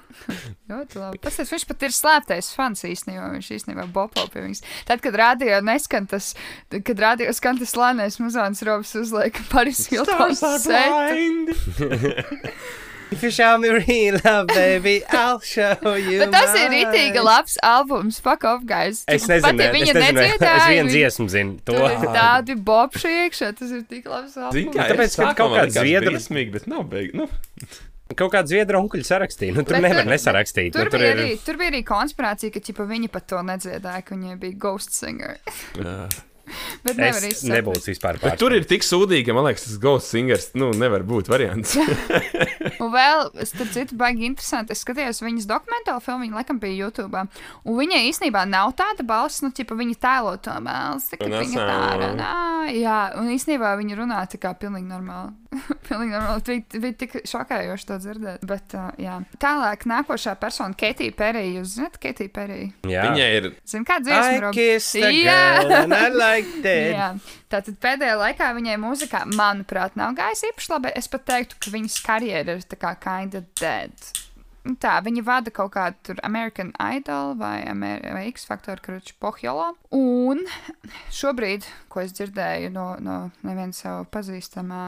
Ļoti labi. Tas ir, viņš pat ir slēptais fans īstenībā. Viņš īstenībā bopo pie viņas. Tad, kad rādījā neskan tas, kad rādījā skan tas lēnais muzons Robs uzliek Paris Hiltons setu. If you show me real love, baby, I'll show you. Bet tas ir mine. rītīgi labs albums. Fuck off, guys. Es Pat, nezinu, ja es viņa nezinu, es nedziedāja, vienu dziesmu zinu. To. Tur ir tādi bobši iekšā, tas ir tik labs albums. Zini, kā Tāpēc, ka kaut kāds zviedru- briesmīgi, bet nav beig. Nu, Kaut kāda zviedru onkuļa sarakstīja. Nu, tur Bet, nevar uh, nesarakstīt. Tur, nu, tur, bija arī, tur bija arī konspirācija, ka ķipa, viņi pat to nedziedāja, ka viņiem bija ghost singer. Bet nevar Es nebūtu vispār Bet tur ir tik sūdīgi, ka man liekas, tas Ghost Singers nu, nevar būt variants. Un vēl, starp citu, baigi interesanti. Es skatījos viņas dokumentālu filmu, viņa laikam bija YouTube. Un viņai īstenībā nav tāda balss, nu, tipa, viņa tēlo to balsi, ka Un viņa tā runā. Jā, un īstenībā viņa runā tā kā pilnīgi normāli. pilnīgi normāli. Bija, bija tik šokējoši to dzirdēt. Bet, uh, jā. Tālāk, nākošā persona, Keitija Perija. Jūs zināt, Keitija Perija? Jā. Viņai ir Zin, kā I dziesma? Jā. it. Jā, tātad pēdējā laikā viņai mūzikā, manuprāt, nav gājis īpaši labi. Es pat teiktu, ka viņas karjera ir tā kā kinda dead. Nu Tā, viņa vada kaut kādu tur American Idol vai, Amer vai X Factor, kurš pohjolo. Un šobrīd, ko es dzirdēju no, no neviena savu pazīstamā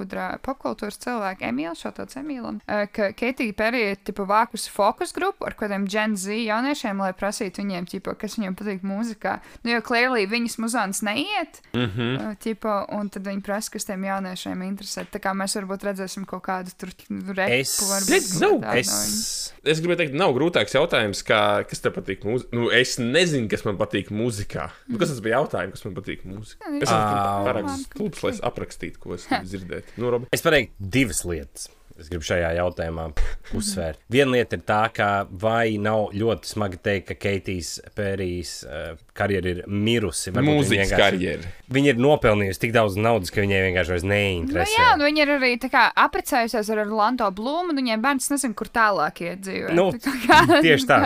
gudrā popkultūras cilvēka, Emīla, šāds Emīlam, eh, ka Keitija Perija ir tipa vākusi fokus grupu ar kādiem Gen Z jauniešiem, lai prasītu viņiem, tipa, kas viņiem patīk mūzikā. Nu, jo klērlī viņas muzons neiet, mm -hmm. tipa, un tad viņi prasa, kas tiem jauniešiem interesē. Tā kā mēs varbūt redzēsim kaut kādu tur repu, Es- varbūt Es- kaut viņu. Es gribēju teikt, nav grūtāks jautājums, kā, kas tev patīk mūzikā. Nu, es nezinu, kas man patīk mūzikā. Nu, kas tas bija jautājums, kas man patīk mūzikā? Es esmu pārāk stulbs, lai aprakstītu, ko es dzirdēt. Nu, Robi, Es pateiktu divas lietas. Es gribu šajā jautājumā uzsvērt. Viena lieta ir tā, ka vai nav ļoti smagi teikt, ka Keitijas Pērijas uh, karjera ir mirusi. Mūzikas vienkārši- karjera. Viņa ir nopelnījusi tik daudz naudas, ka viņai vienkārši vairs Nu, neinteresē. jā, un viņa ir arī tā kā apprecējusies ar Orlando Blūmu, un viņai bērns nezina, kur tālāk iet dzīvē. Nu, Tā kā- tieši tā.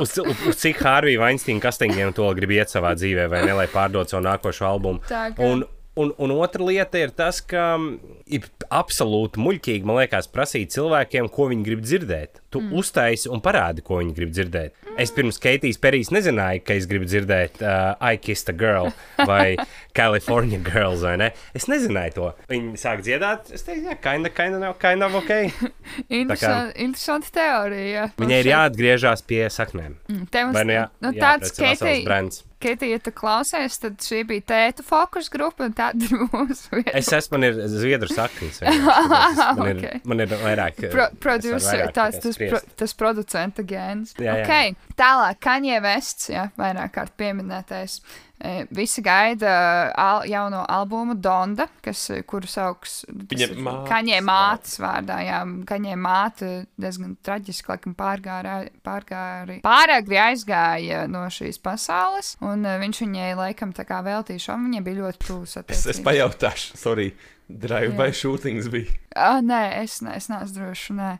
Uz, uz, uz cik Hārvija Vainsteina kastīgiem to grib iet savā dzīvē, vai ne, lai pārdod savu nākošo albumu. Tā kā- Un, un, un otra lieta ir tas, ka ir absolūti muļķīgi, man liekas, prasīt cilvēkiem, ko viņi grib dzirdēt. Tu mm. uztaisi un parādi, ko viņi grib dzirdēt. Es pirms Keitijas Perijas nezināju, ka es gribu dzirdēt uh, I Kissed a Girl vai California Girls, vai ne? Es nezināju to. Viņi sāk dziedāt, es teicu, jā, kinda, kinda, nav, kinda ok. Interesanti, interesanti teorija. Viņai ir jāatgriežas pie saknēm. Tev Vai ne? Jā, nu, tāds pēc vesels Keitija, brands. Keitija, ja tu klausies, tad šī bija tēta fokus grupa, un tāda ir mūsu vieta. Es esmu, zviedru saknes. Man, ir, Ok. man ir vairāk. Pro, producer, vairāk tikai tas, pro, tas producenta gēns. Jā, jā. Okay. Tālāk, Kanye Vests, jā, vairāk kārt pieminētais. E, Visi gaida al, jauno albumu Donda, kas, e, kuru sauks Kaņē mātes vārdā. Jā, Kaņē māte diezgan traģiski, laikam pārgāra, pārgāri, pāragri aizgāja no šīs pasaules, un e, viņš viņai laikam tā kā veltīja šo, viņai bija ļoti tūs Es, es pajautāšu, sorry, drive-by shootings bija. Ah, nē, es, ne, es neesmu drošs. Nē.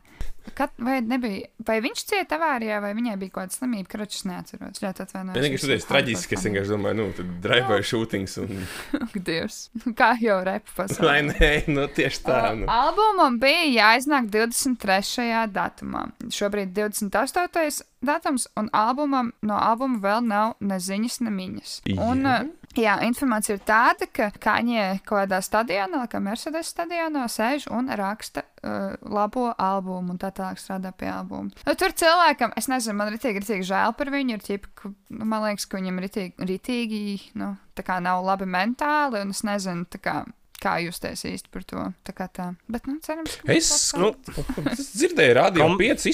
Kad, vai, nebija, vai viņš cieta avārijā, vai viņai bija kaut kāda slimība, ka es neatceros. Jā, tad atvainojos. Es vienkārši tādu traģisku, es vienkārši domāju, nu, tad drive-by shootings un. Dievs. Kā jau repa pasaulē. nē, nu tieši tā. Nu. Albumam bija jāiznāk 23. datumā. Šobrīd 28. datums, un albumam, no albuma vēl nav ne ziņas, ne miņas. Un, Jā. Jā, informācija ir tāda, ka Kaņē kaut kādā stadionā, kā Mercedes stadionā, sēž un raksta uh, labo albumu un tā tālāk strādā pie albuma. Nu, tur cilvēkam, es nezinu, man tik, tik žēl par viņu, ir ķipa, ka, nu, man liekas, ka viņam ritīgi, ritīgi nu, tā kā nav labi mentāli, un es nezinu, tā kā. Kā justies īsti par to? Tā kā tā. Bet, nu, cerams, ka Es, nu, es dzirdēju, radio Kom- 5.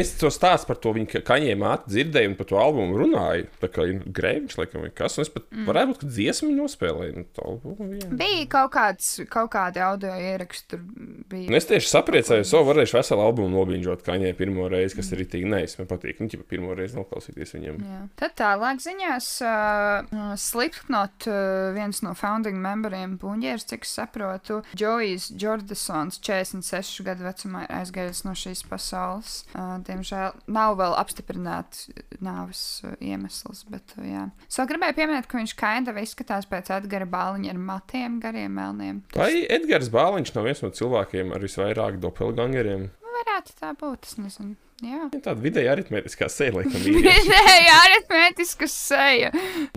Es, to stāstu par to viņa kaņē māti dzirdēju un par to albumu runāju. Tā kā nu, grēviņš, laikam, vai kas. Un es pat mm. varētu būt, ka dziesmu nospēlēju. Nu, albumu. Bija kaut, kāds, kaut kādi audio ieraksti, tur Un bija. es tieši sapriecājos, ka varēšu veselu albumu nobīņot kaņē pirmo reizi, kas ir itī neis. Man patīk, nu, ja pirmo reizi noklausīties viņam. Jā. Tad tālāk ziņās, uh, Slipknot, uh, viens no founding memberiem, Buņģērs, cik saprotu, Džojs Jordasons, 46 gadu vecumā, ir aizgājis no šīs pasaules. Uh, diemžēl nav vēl apstiprināts nāves iemesls, bet, uh, jā. So gribēju pieminēt, ka viņš kinda izskatās pēc Edgara Bāliņa ar matiem, gariem melniem. Vai Edgars Bāliņš nav viens no cilvēkiem ar visvairāk doppelgangeriem? Varētu tā būt, es nezinu. Jā. Tāda vidēja aritmētiskā seja, laikam, ir. Vidēji aritmētiska seja.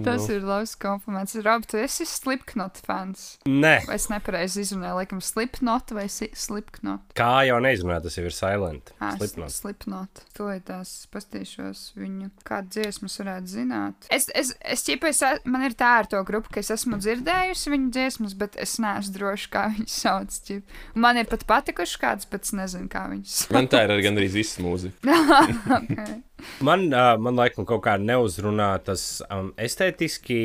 Tas Nu. ir labs kompliments. Rob, tu esi Slipknot fans. Nē, Vai es nepareizi izrunāju, laikam, Slipknot vai si- Slipknot? kā jau neizrunāt, tas jau ir silent. Ah, Slipknot. Slipknot. To ir tās pastīšos viņu. Kādu dziesmas varētu zināt? Es, es, es ķipa, es, man ir tā ar to grupu, ka es esmu dzirdējusi viņu dziesmas, bet es neesmu droši, kā viņas sauc. ķip. Man ir pat patikuši kāds, bet es nezinu, kā viņas sauc. Man tā ir arī gandrīz viss mūzika. okay. Man, uh, man laikam, kaut kā neuzrunā tas um, estētiski,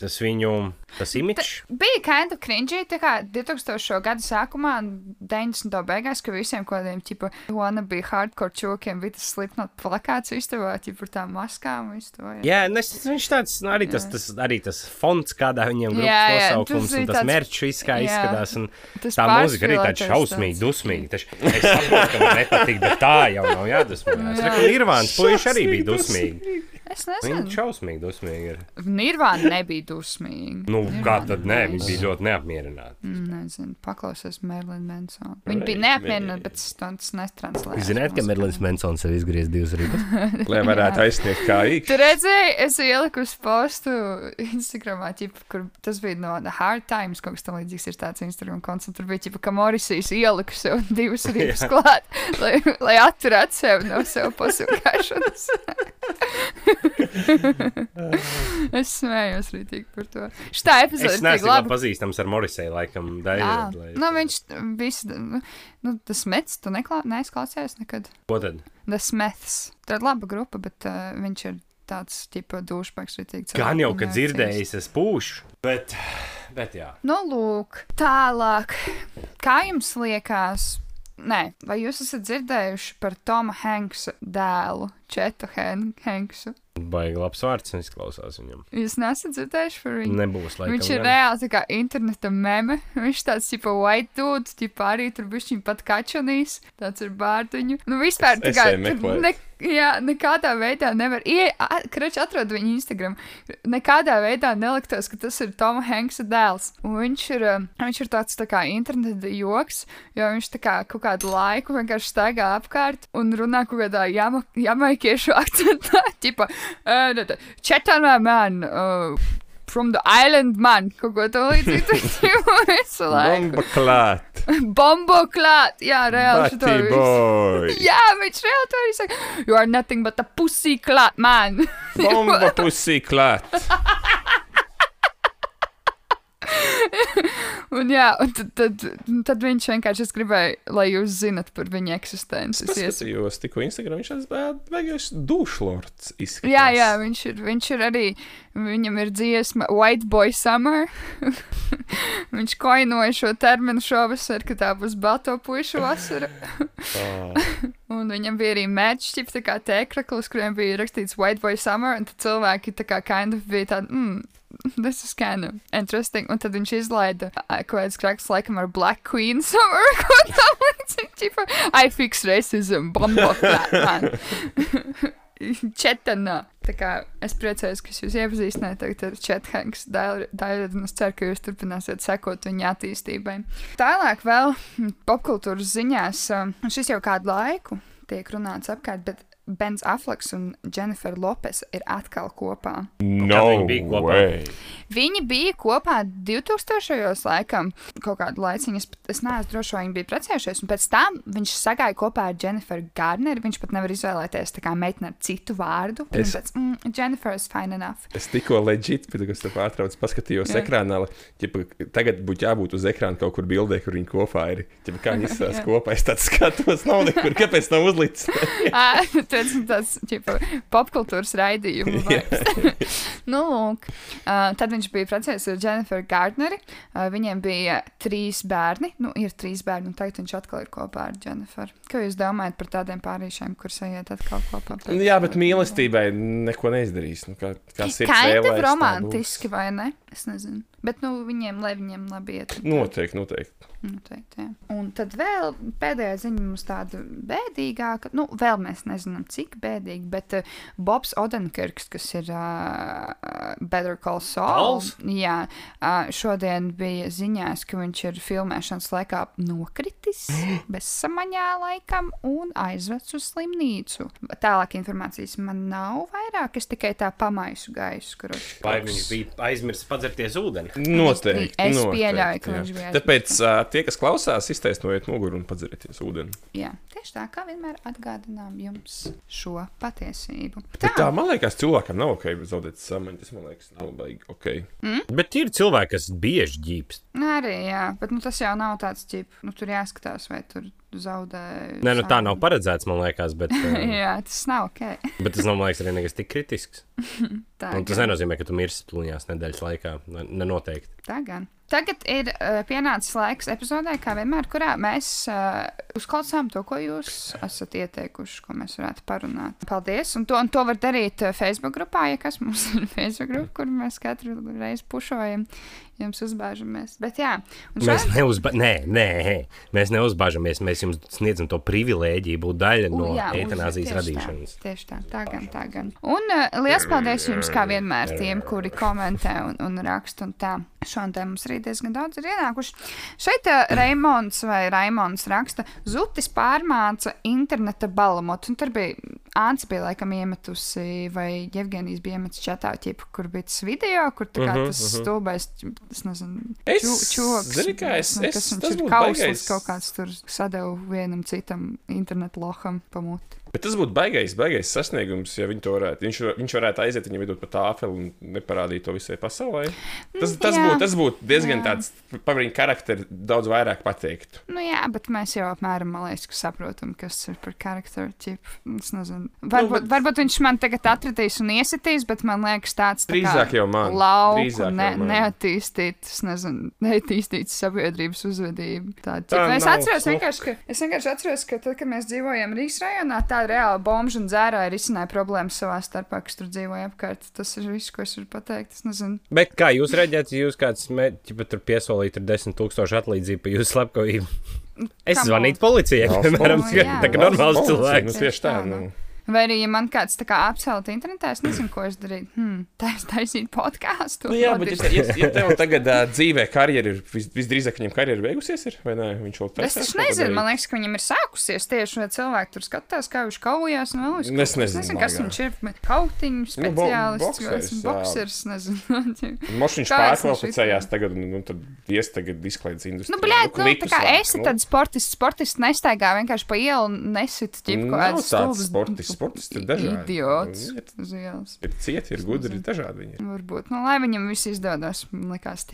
tas viņu, tas imidžs. Bija kind of cringy, tā kā 2000. gada sākumā un 90. beigās, ka visiem kaut kādiem, tipo, wannabe hardcore čokiem bija tas slipnot plakāts istabā, tipo, ar tām maskām to. jā. Jā, nes, viņš tāds, nu, arī tas, tas, arī tas fonts, kādā viņiem grupas jā, nosaukums, tas un tas tāds- merčs viss kā jā. izskatās. Un Tas tā mūzika arī tāda tāds. dusmīga. Taču Es saprotu, ka man nepatīk, bet tā jau nav jādusmojās. Jā. Jā, Nirvāns puiši arī bija dusmīgi. Es nezinu. šausmīgi dusmīgi ir. Nirvāna nebija dusmīga. Nu, kā Nirvana tad nē, viņi bija ļoti neapmierināti. Mm, Nezinu, paklausies Merlina Mansona. Viņa bija neapmierināta, bet es to nestranslēju. Jūs zināt, ka Merlins Mansons sev izgriez divas ribas? Lai varētu aizsniegt kā īks. Tu redzēji, es ieliku uz postu Instagramā, ķipa, kur tas bija no The Hard Times, kaut kas tam līdzīgs ir tāds Instagram konts, un tur bija, ķipa, ka Morisijas ieliku sev divas rības klāt, lai, lai atturētu sev no sev pasūkāšanas. es smējos rītīgi par to. Šitā epizode ir tik laba. pazīstams ar Morisei, laikam, daļai. lai- nu viņš viss, nu, tas mets, tu neklā, neizklausījies nekad. Ko tad? The Smiths. Tā ir laba grupa, bet uh, viņš ir tāds, tipa, dušpaks, rītīgi. Gan jau, ka dzirdējis, es pūšu. Bet, bet jā. Nu, lūk, tālāk. Kā jums liekas? Nē, vai jūs esat dzirdējuši par Toma Hanksa dēlu, Četu Hanksu? Baigi labs vārds izklausās viņam. Jūs nesat dzirdējuši par viņu? Nebūs laikam. Viņš ir gan. reāli tā kā interneta meme. Viņš tāds tipa white dude, tipa arī tur bišķiņ pat kačanīs, tāds ar bārtiņu. Nu, vispār tā Es kā, eju tur meklēt. ne, jā, nekādā veidā nevar, ie, a- krač atrod viņu Instagram, nekādā veidā neliktos, ka tas ir Toma Hanksa dēls. Un viņš ir, um, viņš ir tāds tā kā interneta joks, jo viņš tā kā kaut kādu laiku vienkārši staigā apkārt un runā kaut kādā jama, jamaikiešu akcentā, tipa, Chetanā man, uh, from the island man, kaut ko to līdzīgu. visu laiku. Bomba klāt! Bombo klāt! Jā, reāli šito Batty visu. boy! Jā, viņš reāli to arī saka. You are nothing but a pussy klāt man. Bomba pusī klāt! un jā, un tad, tad, tad viņš vienkārši es gribēju, lai jūs zinat par viņa eksistenci. Es Paskatījos tikko Instagram, viņš beigās dušlords izskatās. Jā, jā, viņš ir, viņš ir arī, viņam ir dziesma White Boy Summer. viņš koinoja šo terminu šovasar, ka tā būs balto puišu vasara. Ah, Un viņam bija arī mērķis, tā kā tēkraklis, kuriem bija rakstīts White Boy Summer, un tad cilvēki tā kā kind of bija tādi, mm, this is kind of interesting. Un tad viņš izlaida kaut kāds kraklis, laikam, ar Black Queen Summer, ko tam līdzīgi, I fix racism, bombo, man. Četanā. Tā kā es priecājos, ka jūs iepazīstināju tagad ar Čethanks dēļu, un es ceru, ka jūs turpināsiet sekot viņa attīstībai. Tālāk vēl popkultūras ziņās, šis jau kādu laiku tiek runāts apkārt, bet Bens Aflaks un Jennifer Lopes ir atkal kopā. no viņi bija kopā? way. Viņi bija kopā 2000. laikam, kaut kādu laiciņu. Es, es neesmu droši, vai viņi bija precējušies. Un pēc tam viņš sagāja kopā ar Jennifer Gardneri. Viņš pat nevar izvēlēties tā kā meiteni ar citu vārdu. Es-. Pēc, mm, Jennifer is fine enough. Es tikko leģit, pēc tam, pārtraucu, paskatījos jā. ekrānā. ķipa, Tagad būtu jābūt uz ekrāna kaut kur bildē, kur viņi kopā ir. Ķipa, kā viņi izsaka Jā. kopā, es tāds skatos, nav nekur, kāpēc nav uzlicis. Ā, Tas ir popkultūras raidījums. nu, lūk. Uh, tad viņš bija precējies ar Jennifer Gardneri. Uh, viņiem bija trīs bērni. Nu, ir trīs bērni, un tagad viņš atkal ir kopā ar Jennifer. Ko jūs domājat par tādiem pārīšiem, kurus ejiet atkal kopā? Jā, bet mīlestībai neko neizdarīs. Nu, kā, kā sirds vēlēs, romantiski, vai ne? Es nezinu. Bet, nu, viņiem, lai viņiem labi iet. Noteikti, noteikti. Noteikti, jā. Un tad vēl pēdējā ziņa mums tāda bēdīgāka, nu, vēl mēs nezinām, cik bēdīga, bet uh, Bobs Odenkirks, kas ir uh, Better Call Saul, Sauls? jā, uh, šodien bija ziņās, ka viņš ir filmēšanas laikā nokritis bezsamaņā laikam un aizvests uz slimnīcu. Tālāk informācijas man nav vairāk, es tikai tā pamaisu gaisu. Vai viņš bija aizmirsis padzerties ūdeni? Noteikti. Es noteikti, pieļauju, ka jā. viņš bija Tāpēc uh, tie, kas klausās, iztaisnojiet muguru un padzerieties ūdeni. Jā, tieši tā, kā vienmēr atgādinām jums šo patiesību. Bet tā, man liekas, cilvēkam nav ok zaudēt samaņu. Tas man liekas, nav baigi ok. Bet ir cilvēki, kas bieži ģīpst. Arī, jā, bet nu, tas jau nav tāds ķip, nu, tur jāskatās, vai tur zaudē. Nē, nu tā nav paredzēts, man liekas, bet, uh, jā, tas nav ok. bet tas nav, man liekas, arī nekas tik kritisks. Tā, Un tas gan, nenozīmē, ka tu mirsi tuliņās nedēļas laikā. Ne- Nenoteikti. tā gan. Tagad ir uh, pienācis laiks epizodē, kā vienmēr, kurā mēs uh, uzklausām to, ko jūs esat ieteikuši, ko mēs varētu parunāt. Paldies! Un to, un to var darīt Facebook grupā, ja kas mums ir Facebook grupa, kur mēs katru reizi pušojam, jums uzbāžamies. Bet jā, un Mēs, neuzba... nē, nē, mēs neuzbāžamies. Mēs jums sniedzam to privilēģiju būt daļa U, no jā, uz- eitanāzijas tieši radīšanas. Tā, tieši tā, tā gan, tā gan. Un uh, liels paldies jums, kā vienmēr, tiem, kuri komentē un, un raksta un tā. Šodien mums arī diezgan daudz ir ienākuši. Šeit uh, Raimons vai Raimons raksta, Zutis pārmāca interneta balamotu. Un tur bija Ants bija laikam iemetusi, vai Jevgenijs bija iemetis čatā, ķipu, kur bija tas video, kur tā kā Mhm, tas mhm. stulbais, es nezinu, Es- čoks. zini kā, es- es- tas būtu kauslis baigais- kaut kāds tur sadeva vienam citam internetu loham pamūt. Bet tas būtu baigais, baigais sasniegums, ja viņi to varētu. Viņš, viņš varētu aiziet viņam vidū pa tāfeli un neparādīt to visai pasaulē. Tas, būtu, tas būtu diezgan Jā. tāds, par viņa charakteru daudz vairāk pateikt. Nu, jā, bet mēs jau apmēram man liekas, ka saprotam, kas ir par charakteru tipu. Es nezinu. Varbūt, bet- nu, varbūt viņš man tagad atradīs un iesitīs, bet man liekas, tāds tā Drīzāk jau man. lauku, ne, man. neattīstīts, nezinu, neattīstīts sabiedrības uzvedība. Tā, Tā es atceros, nu. vienkārši, ka, es vienkārši atceros, ka tad, kad mēs dzīvojam Rīgas rajonā, tā reāli bomža un dzērāji risināja problēmas savā starpā, kas tur dzīvoja apkārt. Tas ir viss, ko es varu pateikt. Es nezinu. Bet kā jūs reaģējat, ja jūs kāds mēģināt tur piesolīt ar 10 tūkstošu atlīdzību par jūsu slepkavību? Es zvanītu policijai, piemēram, policija, tā kā normāls cilvēks. Nu, tieši. Tā, Nu. Vai arī, ja man kāds tā kā apcelt internetā, es nezinu, ko es darītu. Hmm, tā es taisītu podkāstu. Nu, jā, bet ja, ja, ja tev tagad uh, dzīvē karjera ir vis, visdrīzāk, viņam karjera beigusies, ir, vai ne? Viņš vēl Es taisās taču kaut ko nezinu, man liekas, ka viņam ir sākusies tieši, vai cilvēki tur skatās, kā viņš kaujās. Nu, es, Es nezinu, nezinu kas viņš ir. Kautiņu Nu, bo- speciālists, boksers, boksers, nezinu. Moš viņš Kā es pārkvalificējās tagad, un nu, tad ies tagad izklaides industrijā. Nu, blēd, nu, tā klikus kā lāk, esi nu. tāds sportists, sportists nestaigā vienkārši pa ielu nesit ķip kaut Nav tāds sportists, sportists ir dažādi. Idiots. Ir, uz ielas. ir cieti, ir gudri, ir dažādi viņi. Varbūt, nu, lai viņam viss izdodas, man liekas,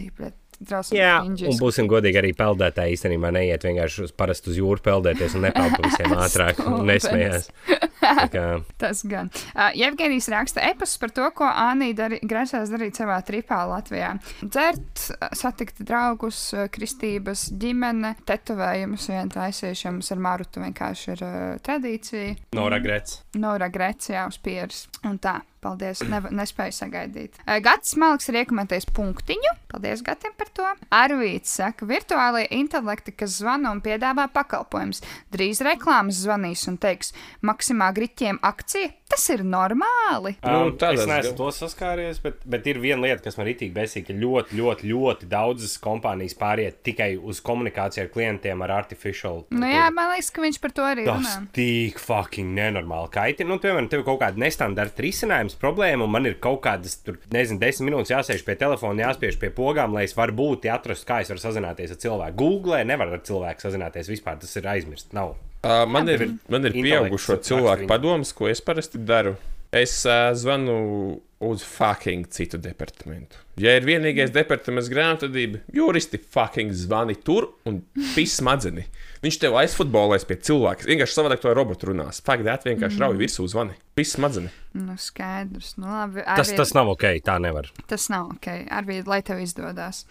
tīpēt. Jā, un būsim godīgi, arī peldētāji īstenībā neiet vienkārši uz parastu uz jūru peldēties un nepeld pa visiem ātrāk un nesmējās. Tas gan. Uh, Jevgenijs raksta epos par to, ko Anī dari, grasās darīt savā tripā Latvijā. Dzert, satikt draugus, uh, kristības, ģimene, tetovējumus, vien taisīšanas ar Marutu vienkārši ir uh, tradīcija. Nora Grets. Nora Grecijā uz pieres. Un tā, paldies, ne, nespēju sagaidīt. Gatis Malks ir iekomentējis punktiņu. Paldies Gatim par to. Arvīts saka, virtuālie intelekti, kas zvana un piedāvā pakalpojumus. Drīz reklāmas zvanīs un teiks, maksimā griķiem akcija. Tas ir normāli. Nu, Um, tādā es neesmu to saskāries, bet, bet ir viena lieta, kas man ir tik besīga, ka ļoti, ļoti, ļoti daudzas kompānijas pāriet tikai uz komunikāciju ar klientiem ar artificial. Nu, jā, man liekas, ka viņš par to arī Tas runā. tik fucking nenormāli kaitina. Nu, piemēram, tev ir kaut kāda nestandarta risinājums, problēma, un man ir kaut kādas, tur, nezinu, desmit minūtes jāsēž pie telefona, jāspiež pie pogām, lai es varu būt, atrast, kā es varu sazināties ar cilvēku. Google nevar ar cilvēku sazināties vispār, tas ir aizmirst. Nav. Uh, man, ir, man ir pieaugušo cilvēku padoms, ko es parasti daru. Es uh, zvanu uz fucking citu departamentu. Ja ir vienīgais departaments grāmatvedība, juristi fucking zvani tur un pis smadzeni. Viņš tev aizfutbolēs pie cilvēka. Vienkārši savādāk to ar robotu runās. Fakti, vienkārši mm. rauj virsū zvani. Pis smadzeni. Nu, skaidrs. Nu, labi, Tas, Arvīd, tas nav ok, tā nevar. tas nav ok. Arvīd, lai tev izdodas.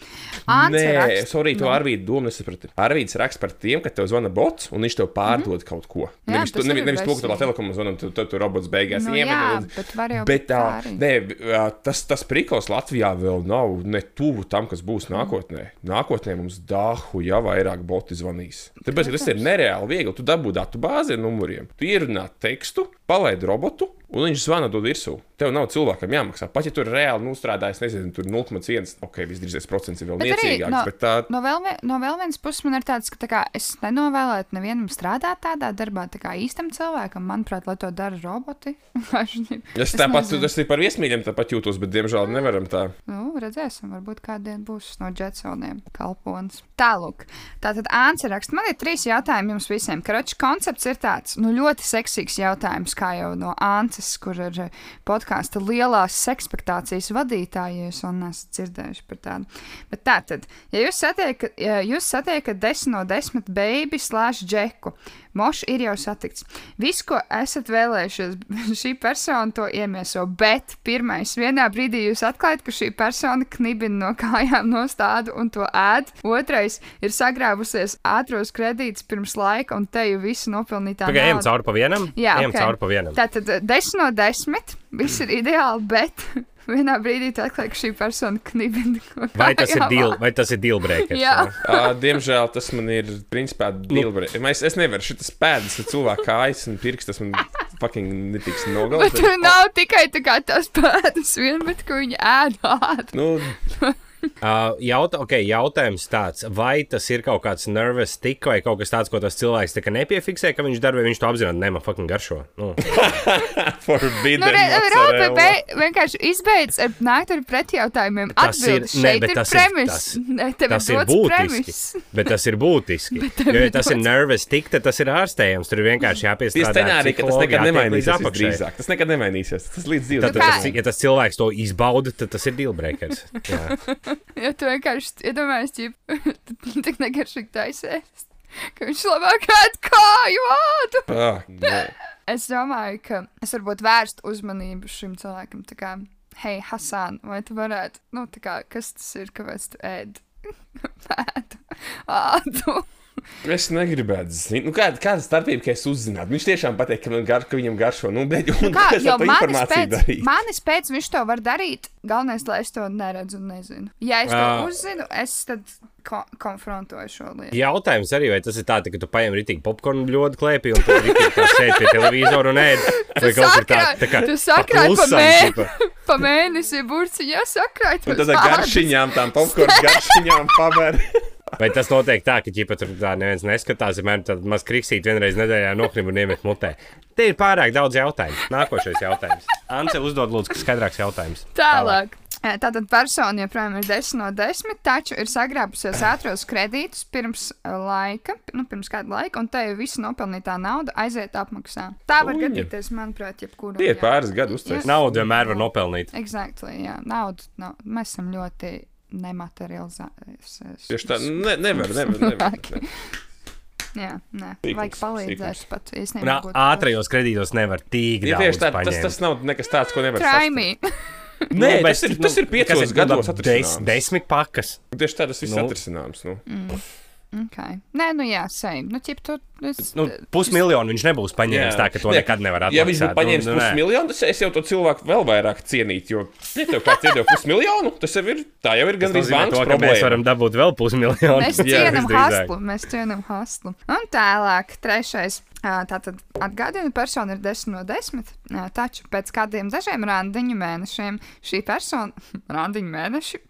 Nē, es arī to Nu. Arvīdu domu nesapratu. Arvīds raksta par tiem, ka tev zvana bots un viņš tev pārdod mm -hmm. kaut ko. Jā, nevis, tas nevis, nevis to, ka tā telekomā zvani un tu, tu, tu robots beigās Nu, iemet bet Bet tā, nē, tas, tas prikals Latvijā vēl nav ne tuvu tam, kas būs nākotnē. Nākotnē mums dāhu jau vairāk boti zvanīs. Tāpēc, tas ir nereāli viegli. Tu dabū datu bāzi ar numuriem, tu ierunā tekstu, palaidi robotu, un viņš zvana dod virsū. Tev nav cilvēkam jāmaksā. Pat ja tur reāli nostrādājas, nezinu, tur 0,1, ok, visdrīzākais procents ir vēl Bet niecīgāks. no, Bet tā, no, vēl, no vēl vienas puses man ir tāds, ka tā kā, es nenovēlētu nevienam strādāt tādā darbā, tā kā īstam cilvēkam. Manuprāt, lai to dara roboti. es tāpat, nezinu. tas ir par viesmīļiem, tāpat jūtos, bet diemžēl nevaram tā. Nu, redzēsim, varbūt kādien būs no Jetsoniem kalpons. Tālāk, tātad Ānce raksta, man ir trīs jautājumi jums visiem. Karoči koncepts ir tāds, nu, ļoti seksīgs jautājums, kā jau no Ānces, kur ir eh, podkāsta lielās sekspektācijas vadītāji, jūs un esat dzirdējuši par tādu. Bet tā tad, ja jūs satiekat, ja jūs satiekat desmit no desmit baby slāņu džeku, mošs ir jau satikts. Viss, ko esat vēlējušies, šī persona to iemieso, bet pirmais, vienā brīdī jūs atklājat, ka šī persona knibina no kājām no stādu un to ēd. Otrais ir sagrāvusies ātros kredītus pirms laika un te jau visu nopelnītā. Pagaidām, ejam cauri pa vienam. Jā, ejam ok. cauri pa vienam. Tātad eh, 10 no 10. Viss ir ideāli, bet vienā brīdī tu atklāji, ka šī persona knibina. no Vai tas ir deal, vai tas ir deal breakers? Jā. Uh, diemžēl tas man ir principā dilbrē. Es, es nevaru šitas pēdas, ar cilvēku kājas un pirkstas man fucking netiks nogalināts. tur nav tikai tā kā tās pēdas, vien, bet ko viņi ēd ātri. Nu, Uh, jautā, okay, jautājums tāds, vai tas ir kaut kāds nervous tick vai kaut kas tāds, ko tas cilvēks tā nepiefiksē, ka viņš vai viņš to apzināti nema fucking garšo. Nu. forbidden. Nu. Raupe vienkārši izbeidz ar nākt ar pretjautājumiem. Tas ir- Atbildes ne, šeit bet tas ir- premis. tas- Ne, Tas ir būtiski. premis. Bet tas ir būtiski. Jo, ja tas ir nervous tick, tad tas ir ārstējams. Tur ir vienkārši Tie jāpiestrādā. scenāriji, ka tas nekad nemainīsies. visdrīzāk. Tas nekad nemainīsies. Tas līdz dzīves tad, tas, ja tas cilvēks to izbauda, tad tas ir dealbreakers. Ja tu vienkārši iedomājies, ja tik negaršīgi taisēs, ka viņš labāk ēd kāju ādu. Ah. Es domāju, ka es varbūt vērstu uzmanību šim cilvēkam. Tā kā, hei, Hasan, vai tu varētu, nu, tā kā, kas tas ir, kāpēc tu ēd? Ēdu ādu. Es negribētu zināt, nu, kāda, kāda starpība, ka es uzzinātu. Viņš tiešām pateiks, ka, man gar, ka viņam garšo. Nu, bet, un, Kā, kas jo manis informāciju pēc, darīt? manis pēc viņš to var darīt. Galvenais, lai es to neredzu un nezinu. Ja es to Ā. uzzinu, es tad ko konfrontoju šo lietu. Jautājums arī, vai tas ir tā, ka tu paņem rītīgi popkornu ļoti klēpī un tu rītīgi kā sēdi pie televizora un ēd. Vai kaut kur tā, tā kā tu sakrāji pa, klusam, mē, tipa. pa mēnesi burciņā, sakrāji to tad ar garšiņām, tām popkornu garšiņām paver. Vai tas notiek tā, ka ķipa tur tā neviens neskatās, vienmēr tad maz kriksīt vienreiz nedēļā nokrim un iemet mutē? Te ir pārāk daudz jautājumu. Nākošais jautājums. Ancel uzdod lūdzu, skaidrāks jautājums. Tālāk. Eh, Tātad persona joprojām ir 10 no 10, taču ir sagrābusies ātros kredītus pirms laika, nu, pirms kāda laika, un te jau visa nopelnītā nauda aiziet apmaksā. Tā var Uņa. gadīties, manuprāt, jebkurā. Tie ir pāris gadi uztaisīti. Naudu vienmēr var nopelnīt. Exactly, jā, naudu. nav- Mēs esam ļoti nematerializēti. Tieši tā, ne, nevar, nevar. nevar, nevar. Jā, nē, Sīkums, vajag palīdzēt pat īstenībā. ā- ātrajos kredītos nevar tik Ja daudz tieši tā, tas, paņemt. tas nav nekas tāds, ko nevar sasniegt. Nē, Nu, tas ir, nu, tas ir piecos ir, gados nu, des, desmit pakas. Tieši tā tas viss Nu. atrisināms. Nu. Okay. Nē, nu jā, sej. Nu, tu, es, Nu, pusmiljonu viņš nebūs paņēmis tā, ka to Ne, nekad nevar atrast. Ja viņš būtu paņēmis pusmiljonu, tad es jau to cilvēku vēl vairāk cienītu. Jo, ja tev kāds iedod pusmiljonu, tas jau ir, tā jau ir gandrīz bankas to, ka mēs problēma. varam dabūt vēl pusmiljonu. Mēs Jā, cienām haslu. Mēs cienām haslu. Un tālāk, trešais. Tātad atgādina, persona ir 10 no 10. ā, Taču pēc kādiem dažiem randiņu mēnešiem šī persona, randiņu mēneši,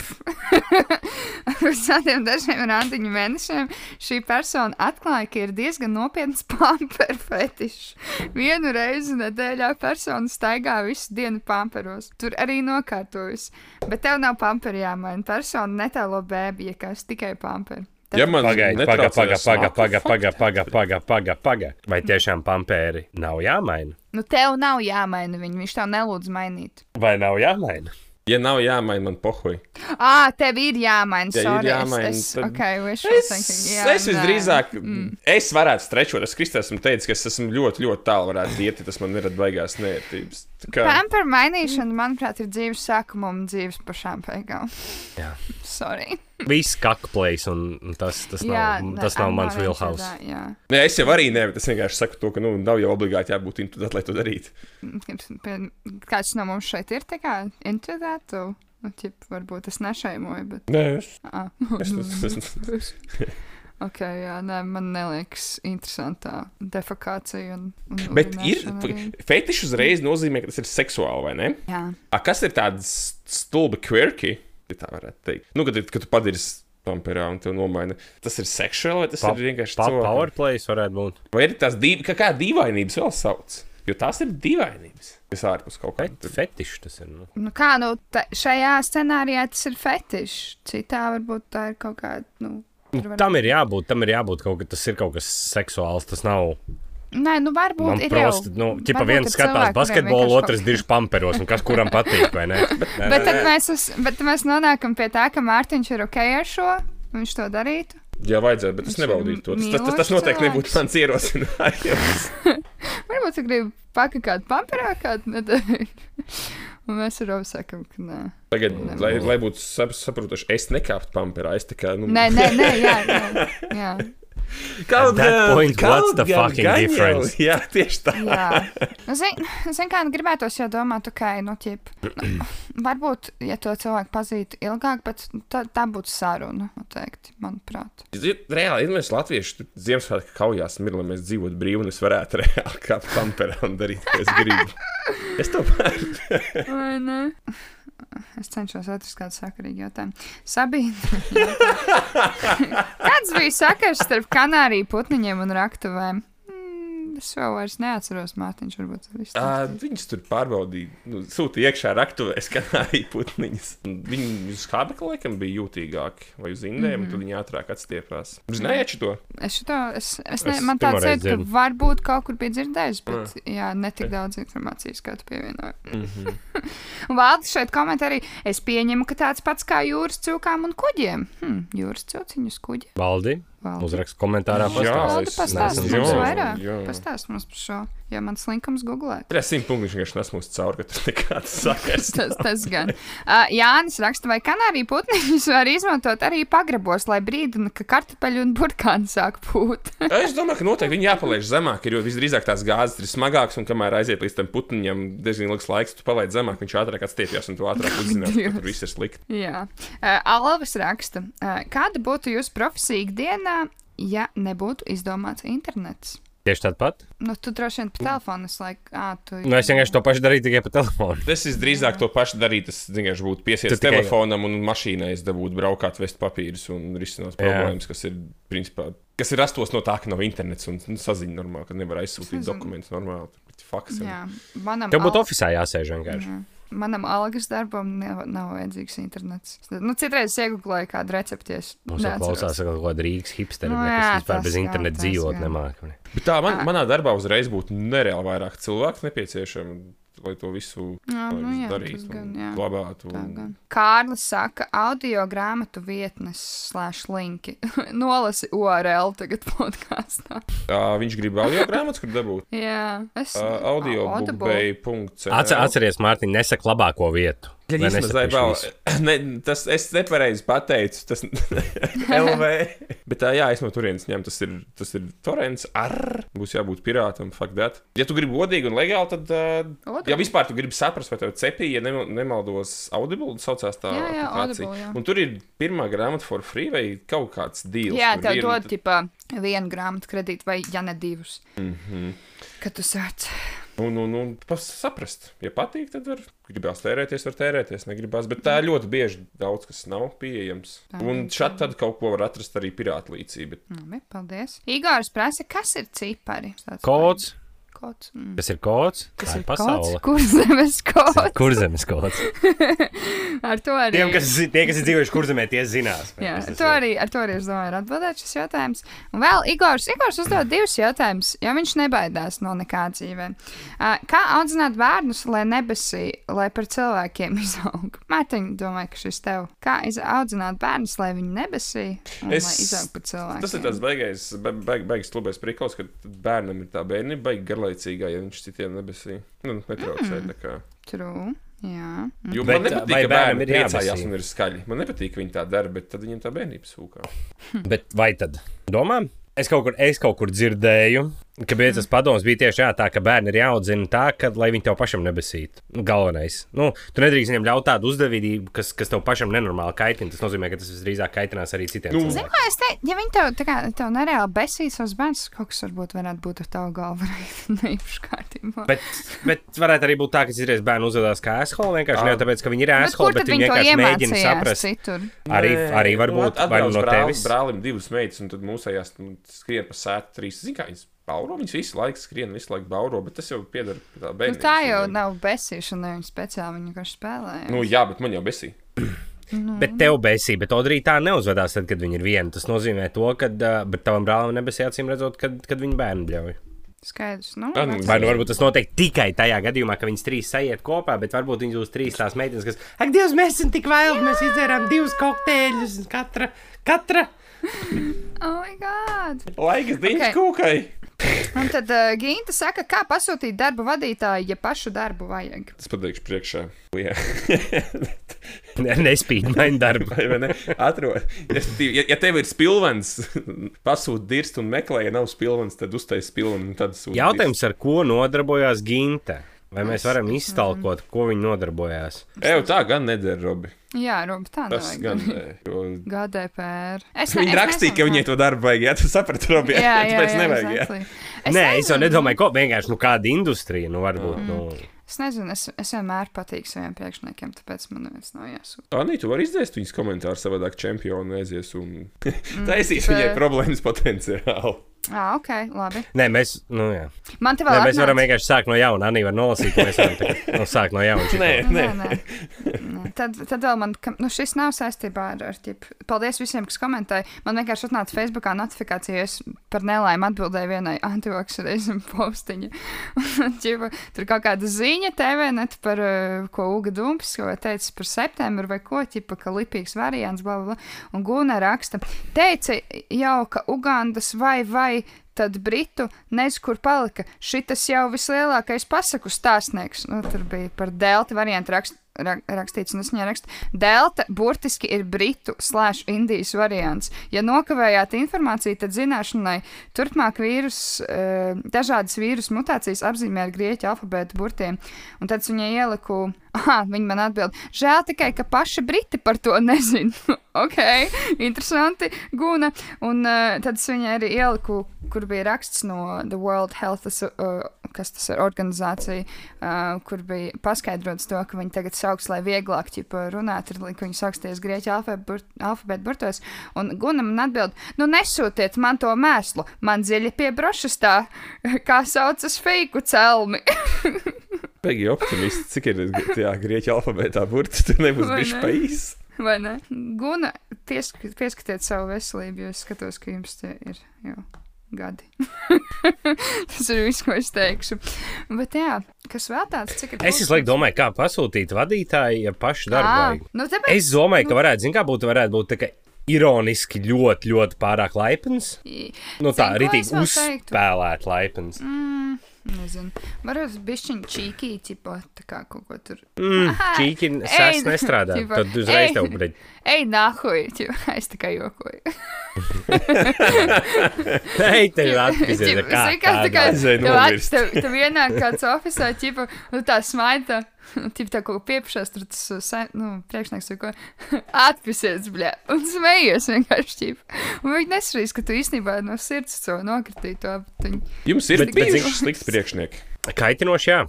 pēc kādiem dažiem randiņu mēnešiem šī persona atklāja, ka ir diezgan nopietns pamperu fetišs. Vienu reizi nedēļā persona staigā visu dienu pamperos. Tur arī nokārtojas. Bet tev nav pamperi jāmaina. Persona netēlo bēbi, ja kas tikai pamperi. Ja man Pagaidi, paga, paga, netraucēs paga, smaku, paga, paga, paga, paga, paga, paga. Vai tiešām pampēri nav jāmaina? Nu, tev nav jāmaina viņu, viņš tev nelūdz mainīt. Vai nav jāmaina? Ja nav jāmaina, man pohuj. Ah, tev ir jāmaina. Ja ir sorry, jāmaina, es, es, tad- okay, Es, thinking, jā, es visdrīzāk, mm. es varētu strečot. Es Kristē esmu teicis, ka es esmu ļoti, ļoti tālu varētu iet, ja tas man nerada baigās nērtības. Kā, Pamper mainīšana, manuprāt, ir dzīves sākuma un dzīves pašām beigām. Jā. Sorry. Viss kakplējs, un un tas, tas nav, ne, tas nav mans wheelhouse. Jā. Nē, es jau arī nevaru. Es vienkārši saku to, ka nu, nav jau obligāti jābūt internetā, lai to darītu. Kāds no mums šeit ir? Tu? Nu, ķip, varbūt es nešaimoju, bet. Nē, es, Ah. es, es, es, ok, jā, nē, man neliekas interesantā defekācija. Un, un Bet ir fetišs uzreiz nozīmē, ka tas ir seksuāli, vai ne? Jā, A, kas ir tāds stulbi quirky? Ja tā varētu teikt. Nu, kad, kad tu padari pamperā un te nomaini. Tas ir seksuāli, vai tas Pa- ir vienkārši Pa, cilvēkam? Powerplays varētu būt. Vai ir tās div... kā, kā dīvainības vēl sauc? Jo tās ir dīvainības. kas ārpus kaut kā Bet fetišs tas ir. Nu. Nu, kā, nu, ta, šajā scenārijā tas ir fetišs. Citā varbūt tā ir kaut kāda. Nu, Tam ir jābūt, tam ir jābūt kaut kas, tas ir kaut kas seksuāls. Tas nav. Nē, nu, varbūt Man ir prosti, jau. nu, ķipa viens skatās basketbolu, otrs dirž pamperos, un kas kuram patīk, vai ne? Nē, Bet tad mēs, uz, bet mēs nonākam pie tā, ka Mārtiņš ir ok ar šo. Viņš to darītu. Jā, vajadzētu, bet es nebaudītu to. Tas, tas, tas, tas noteikti nebūtu mans ierosinājums. Varbūt tu gribi pakāpēt pamperā kādu nedēļu. Un mēs ar Robu sakam, ka nē. Tagad, Nebūtu. lai, lai būtu sap, saprotaši, es nekāptu pamperā. Es kā, nu, Nē, nē, nē, jā, jā. jā. Kaut At that gan- point, kaut what's the gan fucking gan jau. difference? Jā, tieši tā. Jā, nu, zin, zin kā, nu, gribētos jau domāt, ok, nu, ķip, nu, varbūt, ja to cilvēku pazītu ilgāk, bet tā, tā būtu saruna, noteikti, manuprāt. Reāli, ja mēs latvieši tur Ziemassvētku kaujās mēs dzīvotu brīvi un es varētu reāli kā pamperā un darīt, ko es gribu. Es to pārēju. Es cenšos atrast kādu sakarīgu jautājumu. Sabīna, kāds bija sakars starp kanāriju putniņiem un raktuvēm? Es jau vairs neatceros, Mārtiņš, varbūt tas viss. Uh, viņas tur pārbaudīja, nu, sūtīja iekšā raktuvēs, kā arī putniņas. Viņi uz skābekļa laikam bija jūtīgāki vai uz indēm, mm -hmm. un tad viņi ātrāk atstiepās. Jūs zinājāt šo? Es šo, es, es, ne, Es man tāds ir, ka varbūt kaut kur bija dzirdējis, bet jā, netik daudz informācijas, kā tu pievienoji. Mm -hmm. Un Valdis šeit komentē arī, es pieņemu, ka tāds pats kā jūras cūkām un kuģiem. Hm, jūras cūciņus kuģi. Valdi, Valdi. uzrakst komentārā. Jā, pastāsti. Valdi, es pastāst neesmu mums vairāk. Jā, jā. Pastāst mums par šo, jo man slinkums googlē. Tur simt punkti vienkārši nesmūst cauri, ka tur nekāds sakars. Tas, tas gan. Uh, Jānis raksta, vai kanāriju putniņus var izmantot arī pagrabos, lai brīdina, ka kartupeļu un burkāni sāk pūt. es domāju, ka noteikti viņi jāpaliek zemāk, jo visdrīzāk tās gāzes ir smagākas, un kamēr aiziet līdz tam putniņam, diezgan ilgs laiks, tu palaid zemāk, viņš ātrāk atstiepjas, un tu ātrāk uzzinās, ka tur viss ir slikti. Jā. Uh, Alvis raksta, uh, kāda būtu jūsu profesija ikdienā, ja nebūtu izdomāts internets? Tieši tāpat pat. Nu, tu droši vien pa telefonu es laiku, ah, tu. Nu, es vienkārši to pašu darīju tikai pa telefonu. Es drīzāk to pašu darītu. Es vienkārši būtu piesiets tikai- telefonam un mašīnai, es dabūtu braukāt, vest papīrus un risināt problēmas, kas ir, principā, kas ir rastos no tā, ka nav internets un nu, saziņa normāli, ka nevar aizsūtīt dokumentus normāli. Jā, manam, Tev būtu al- oficiālā jāsēž vienkārši. Jā. Manam algas darbam nav, nav vajadzīgs internets. Nu, citreiz iegūlēju kādu recepties. Mums jau klausās ka kaut kāda Rīgas hipsteri, Nu nu, jā, kas vispār bez interneta dzīvot nemāku. Bet tā man, manā darbā uzreiz būtu nereāli vairāk cilvēku nepieciešami, lai to visu Jā, lai nu visu jā, darītu gan, un jā. glabātu. Un-. Kārlis saka, audio grāmatu vietnes, slēdz linki. Nolasi URL tagad podkāstā. Viņš grib audio grāmatas, kur dabūt. Jā, es Audio Audible. bookbay.cl Atcer, atceries, Mārtiņ, nesaka labāko vietu. Ja ne, tas es nepareizi pateicu, tas LV. Bet tā, jā, es no turienes ņemu, tas ir, tas ir torrents ar, būs jābūt pirātam, fuck that. Ja tu gribi godīgi un legāli, tad, uh, ja vispār tu gribi saprast, vai tev cepī, ja nemal- nemaldos Audible, saucās tā Jā, jā, aplikācija. Audible, jā. Un tur ir pirmā grāmata for free vai kaut kāds deals. Jā, tev dod tipā vienu grāmatu kredītu vai, ja ne divus. Mhm. Kad tu sāc. Un, un, un pas- saprast, ja patīk, tad var gribās tērēties, var tērēties, negribās. Bet tā ļoti bieži daudz kas nav pieejams. Tā Un šādi tad kaut ko var atrast arī pirāta līdzība. Labi, paldies. Igors prasa, kas ir cipari? Kods. Kods. Mm. Kas ir kods? Kas Tā ir pasaule. kods? Kur zemes kods? Kur zemes kods? Ar to arī. Tiem, kas, tie, kas ir dzīvojuši kur zemē, tie zinās. Jā, tas to ir. arī, ar to arī es domāju, ir atbildēt šis jautājums. Un vēl Igors, Igors uzdod divus jautājumus, jo viņš nebaidās no nekā dzīvē. Uh, kā audzināt bērnus, lai nebesī, lai par cilvēkiem izaug? Mārtiņ, domāju, ka šis tev. Kā audzināt bērnus, lai viņi nebesī un Es- lai izaug par cilvēkiem? Tas ir tas beigais, be, beig, beigas klubais prikals, ka bērnam ir tā bērnība, baigi garlaicīga garlaicīgā, ja viņš citiem nebesī. Nu, netraucē. Mm. True. Jā. Jo Bet, man nepatīk, ka bērnam bērni ir jābesī? un ir skaļi. Man nepatīk, ka viņi tā dara, bet tad viņiem tā bērnība sūkā. Bet vai tad domā? Es kaut kur, es kaut kur dzirdēju, ka biezas padoms bija tieši jā, tā, ka bērni ir jāaudzina tā, ka, lai viņi tev pašam nebesītu. Nu, galvenais. Nu, tu nedrīkst viņam ļaut tādu uzdevību, kas, kas tev pašam nenormāli kaitina. Tas nozīmē, ka tas visdrīzāk kaitinās arī citiem. Nu, cilvēkiem. Ko es teicu, ja viņi tev, tā kā, tev nereāli besīs savus bērnus, kaut kas varbūt varētu būt ar tavu galvu neīpaši kārtībā. Bet, bet varētu arī būt tā, ka citreiz bērni uzvedās kā asshole. Vienkārši Ah. ne jau tāpēc, ka viņi ir Bet asshole, tad bet viņi vienkārši mēģina saprast. citur? Arī, arī varbūt nu, vai nu no brāl- tevis. Brālim divas meitas, un tad mūsējās nu, skrien pa sētu trīs. Zini, kā viņas bauro? Viņas visu laiku skrien, visu laiku bauro, bet tas jau pieder pie tā Nu, bērna. tā jau nav besīšana, viņa speciāli viņa vienkārši spēlēja. Nu, jā, bet man jau besī. Bet tev besī, bet Audrī tā neuzvedās, tad, kad viņi ir viena. Tas nozīmē to, ka uh, tavam brālim nebesī acīm redzot, kad, kad viņi bērnu bļauj. Skaidrs. Nu, Ah, nu. Vai nu varbūt tas notiek tikai tajā gadījumā, ka viņas trīs sajiet kopā, bet varbūt viņas būs trīs tās meitenes, kas, ak, Dievs, mēs esam tik vēli, mēs izdzērām divus kokteļus, katra, katra. Oh, my God! Laikas diņš Ok. kūkai. Un tad uh, Ginta saka, kā pasūtīt darba vadītāju, ja pašu darbu vajag. Tas pateikšu priekšā. Ne, nespīd man darbu. Ne? Atrod. Ja, ja, ja tev ir spilvens, pasūti dirst un meklē, ja nav spilvens, tad uztais spilvenu un tad sūti. Jautājums, ar ko nodarbojās Ginte? Vai mēs varam iztalkot, ko viņi nodarbojās? Eju, tā gan neder, Robi. Jā, Robi, tā Tas nevajag. gan. nē, jo- GDPR. Es ne- Viņi es rakstīja, ka nezinu, viņai to darbu vajag. Jā, tu saprati, Robi. Jā, jā, Tāpēc jā, nevajag. Jā. exactly. Es Nē, es jau nezinu. nedomāju, ko vienkārši nu, kāda industrija, nu, varbūt. Mm. Nu, Es nezinu, es, es vienmēr patīku saviem priekšniekiem, tāpēc man neviens nav jāsūta. Tā nē, tu vari izdzēst viņas komentāru savādāk, čempionu aizies un Mm, taisīs viņai bet- problēmas potenciāli. Ah, ok, labi. nē, mēs, nu, jā. Man te Nē, vēl mēs varam atnāca- vienkārši sākt no jauna. Anī var nolasīt, ka mēs varam tagad, nu, sākt no jauna. Nē, Nē, nē. nē. Tad, tad vēl man, ka, nu šis nav saistībā ar, ar ķip, paldies visiem, kas komentēja. Man vienkārši atnāca Facebookā notifikācija, es par nelaimi atbildēju vienai antivakcinējumu postiņa. Un, ķipa, tur kaut kāda ziņa TV net par, uh, ko Uga Dumps, ko teica par septembru vai ko, ķipa, ka lipīgs variants, bla, bla, bla. Un Guna raksta, teica jau, ka Ugandas vai vai tad Britu nezinu, kur palika. Šitas jau vislielākais pasaku stāstnieks. Nu, tur bija par delta variantu rakst, rak, rakstīts, un es viņai rakstu. Delta burtiski ir Britu slēdz Indijas variants. Ja nokavējāt informāciju, tad zināšanai turpmāk vīrus, eh, dažādas vīrusu mutācijas apzīmē ar grieķu alfabētu burtiem. Un tad es viņai ieliku. Aha, viņa man atbild, žēl tikai, ka paši briti par to nezina. ok, interesanti, guna. Un uh, tad es viņai arī ieliku, kur bija raksts no The World Health uh, kas tas ir organizācija, uh, kur bija paskaidrots to, ka viņi tagad sauks, lai vieglāk ķipa, runāt, ir, ka viņi sauksties grieķu alfabētu burtos. Un Guna man atbild, nu nesūtiet man to mēslu, man dziļi pie brošas tā, kā saucas feiku celmi. Pēkšņi optimists, cik ir tajā grieķu alfabētā burts, tur nebūs bijis ne? pais. Vai ne? Guna, piesk pieskatiet savu veselību, jo es skatos, ka jums tie ir jau gadi. Tas ir viss, ko es teikšu. Bet jā, kas vēl tāds, cik ir. Es visu laiku domāju, kā pasūtīt vadītāju, ja pašu darbu nu tāpēc. Es domāju, ka varētu, zin, kā būtu, varētu būt tā, ka ironiski ļoti, ļoti pārāk laipns. Nu tā, vēl teiktu? uzspēlēt laipns. Mm, nezinu. Varbūt bišķiņ čīkī, tipo, tā kā kaut ko tur. Mm, ej, sas nestrādā. ķipa, Tad uzreiz ej. tev breģ. Ej, nahuj, ķipa, es tikai jokoju. Ej, tev Ķipa, kā kā tā kā tev ienāk kāds ķipa, nu tā smaida. Tā, ko pieprasās, tur tas uh, sen- nu, priekšnieks vai ko atpūsies, bļā, un smejies vienkārši ķip. Un viņi nesarīs, ka tu īstenībā no sirds to nokritīji to. viņi- Jums ir zini- slikti priekšnieki. Kaitinoši, jā.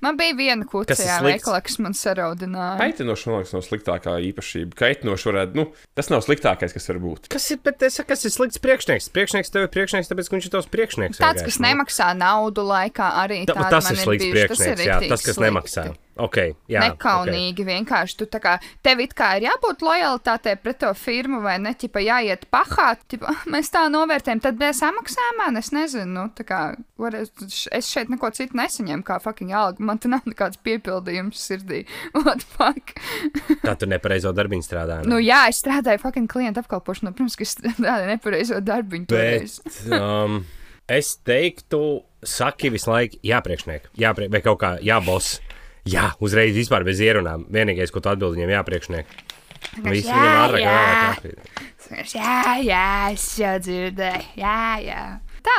Man bija viena ir slikts? veikalā, kas man saraudināja. Kaitinoši, man liekas, nav sliktākā īpašība. Kaitinoši varētu, nu, tas nav sliktākais, kas var būt. Kas ir, bet es saku, kas ir slikts priekšnieks? Priekšnieks tev ir priekšnieks, tāpēc, ka viņš ir tavs priekšnieks. Tāds, vienkārši, kas nu. nemaksā naudu laikā, arī tādi tas ir slikts bijuši. priekšnieks, jā, tas, kas riktīgi nemaksā. Okay, jā, Nekaunīgi vienkārši. Tu kā tev it kā ir jābūt lojalitātei pret to firmu, vai ne? Ķipa jāiet pahāt, ķipa, mēs tā novērtējam, tad mēs samaksājam, man es nezinu. Nu, kā, var, es, šeit neko citu nesaņemu, kā fucking alga. Man te nav nekāds piepildījums sirdī. What the fuck? Okay. Tā tu nepareizo darbiņu strādā. ne? Nu, jā, es strādāju fucking klientu apkalpošanā. Protams, ka es strādāju nepareizo darbiņu. Bet um, es teiktu, saki visu laiku, jā, priekšniek, jā, prie, vai kaut kā, jā, boss. Jā, uzreiz vispār bez ierunām. Vienīgais, ko tu atbildi viņam, jā, priekšniek. Visi jā, viņam ātrāk, jā. ātrāk, ātrāk. Jā, jā, es jau dzirdēju. Jā, jā. Tā,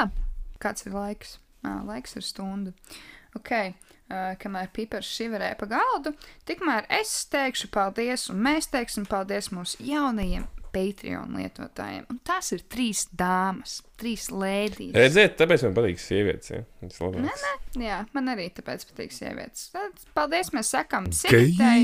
kāds ir laiks? À, laiks ir stunda. Ok, uh, kamēr pipars šiverē pa galdu, tikmēr es teikšu paldies, un mēs teiksim paldies mūsu jaunajiem Patreon lietotājiem. Un tās ir trīs dāmas, trīs lēdijas. Redziet, tāpēc man patīk sievietes. Ja? Nē, nē, jā, man arī tāpēc patīk sievietes. Tad Paldies, mēs sakām Sigitai,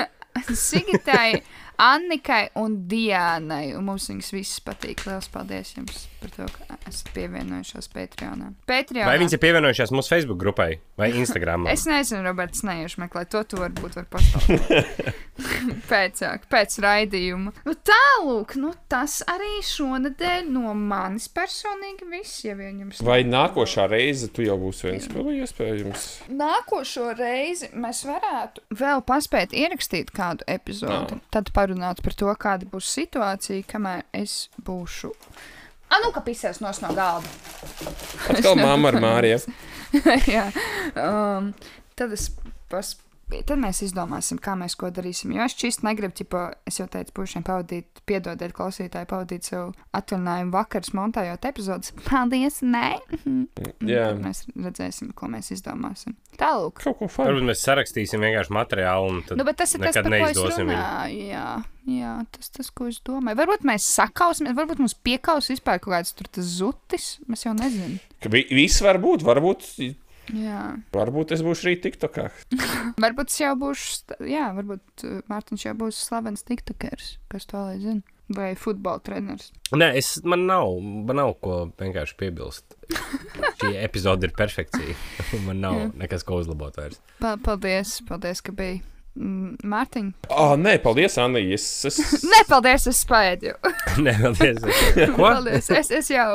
Sigitai, Annikai un Diānai. Un mums viņas visas patīk. Lielas paldies jums par to, ka esat pievienojušās Patreonā. Patreonā. Vai viņas ir pievienojušās mūsu Facebook grupai vai Instagram? Es nezinu, Roberts, neiešu meklēt to, tu varbūt var pastāstīt. pēc, jā, pēc raidījuma. Nu, tālūk, nu, tas arī šonadēļ no manis personīgi viss, ja vien jums Vai nākošā reize tu jau būsi viens no iespējams? Nākošo reizi mēs varētu vēl paspēt ierakstīt kādu epizodi. Tad parunāt par to, kāda būs situācija, kamēr es būšu. Ah, nu, ka pisēs no galda. Atkal mamma ar Māriju. Jā, um, tad es pas. Tad mēs izdomāsim, kā mēs ko darīsim. Jo es šķiet, negribu, ķipa, es jau teicu, pušiem pavadīt, piedodiet, klausītāji, pavadīt savu atvaļinājumu vakars, montējot epizodes. Paldies, nē! Jā. Tad mēs redzēsim, ko mēs izdomāsim. Tālāk. Varbūt mēs sarakstīsim vienkārši materiālu un tad Nu, bet tas ir tas, nekad es neizdosim. Jā, jā tas, tas, ko es domāju. Varbūt mēs sakausimies, varbūt mums piekaus vispār kaut kāds tur tas zutis. Mēs jau nezinām. Viss var būt, varbūt, Jā, varbūt es būšu rīt TikTokā. varbūt es jau būšu, jā, varbūt uh, Mārtiņš jau būs slavens tiktokers, kas to lai zina. Vai futbola treneris. Nē, es, man, nav, man nav ko vienkārši piebilst. Šī epizode ir perfekcija. Man nav nekas, ko uzlabot vairs. Pa paldies, paldies, ka bija. Mm, Mārtiņ. Ah, nē, paldies, Anna. Es, es... Nē, paldies, es spēju. Nē, paldies. Ko? paldies, es, es jau.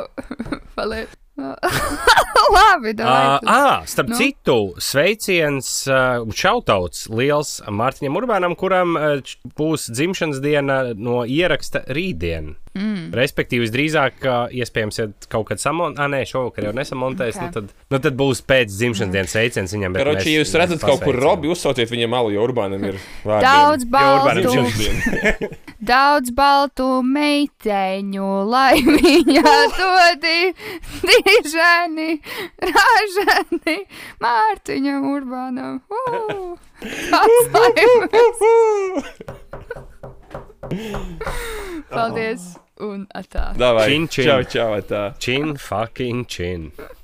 paldies. Labi, Uh, ah, starp Nu? citu, sveiciens uh, un šautauts liels Mārtiņam Urbānam, kuram uh, būs dzimšanas diena no ieraksta rītdien. Mm. Respektīvi, visdrīzāk, uh, iespējams, ja kaut kad samontēs, ah, nē, šovakar jau nesamontēs, Ok. okay. nu, tad, nu, tad būs pēc dzimšanas dienas sveiciens viņam. bet Karoči, ja jūs redzat kaut kur. Robi, uzsauciet viņam malu, jo Urbānam ir vārds. Daudz dzimšanas daudz baltu meiteņu, lai viņa dodi dižani, ražani, Mārtiņam Urbānam. Uh, laimes. Paldies un atā. Davai, Čin, čin. čau, čau, tā. Chin fucking chin.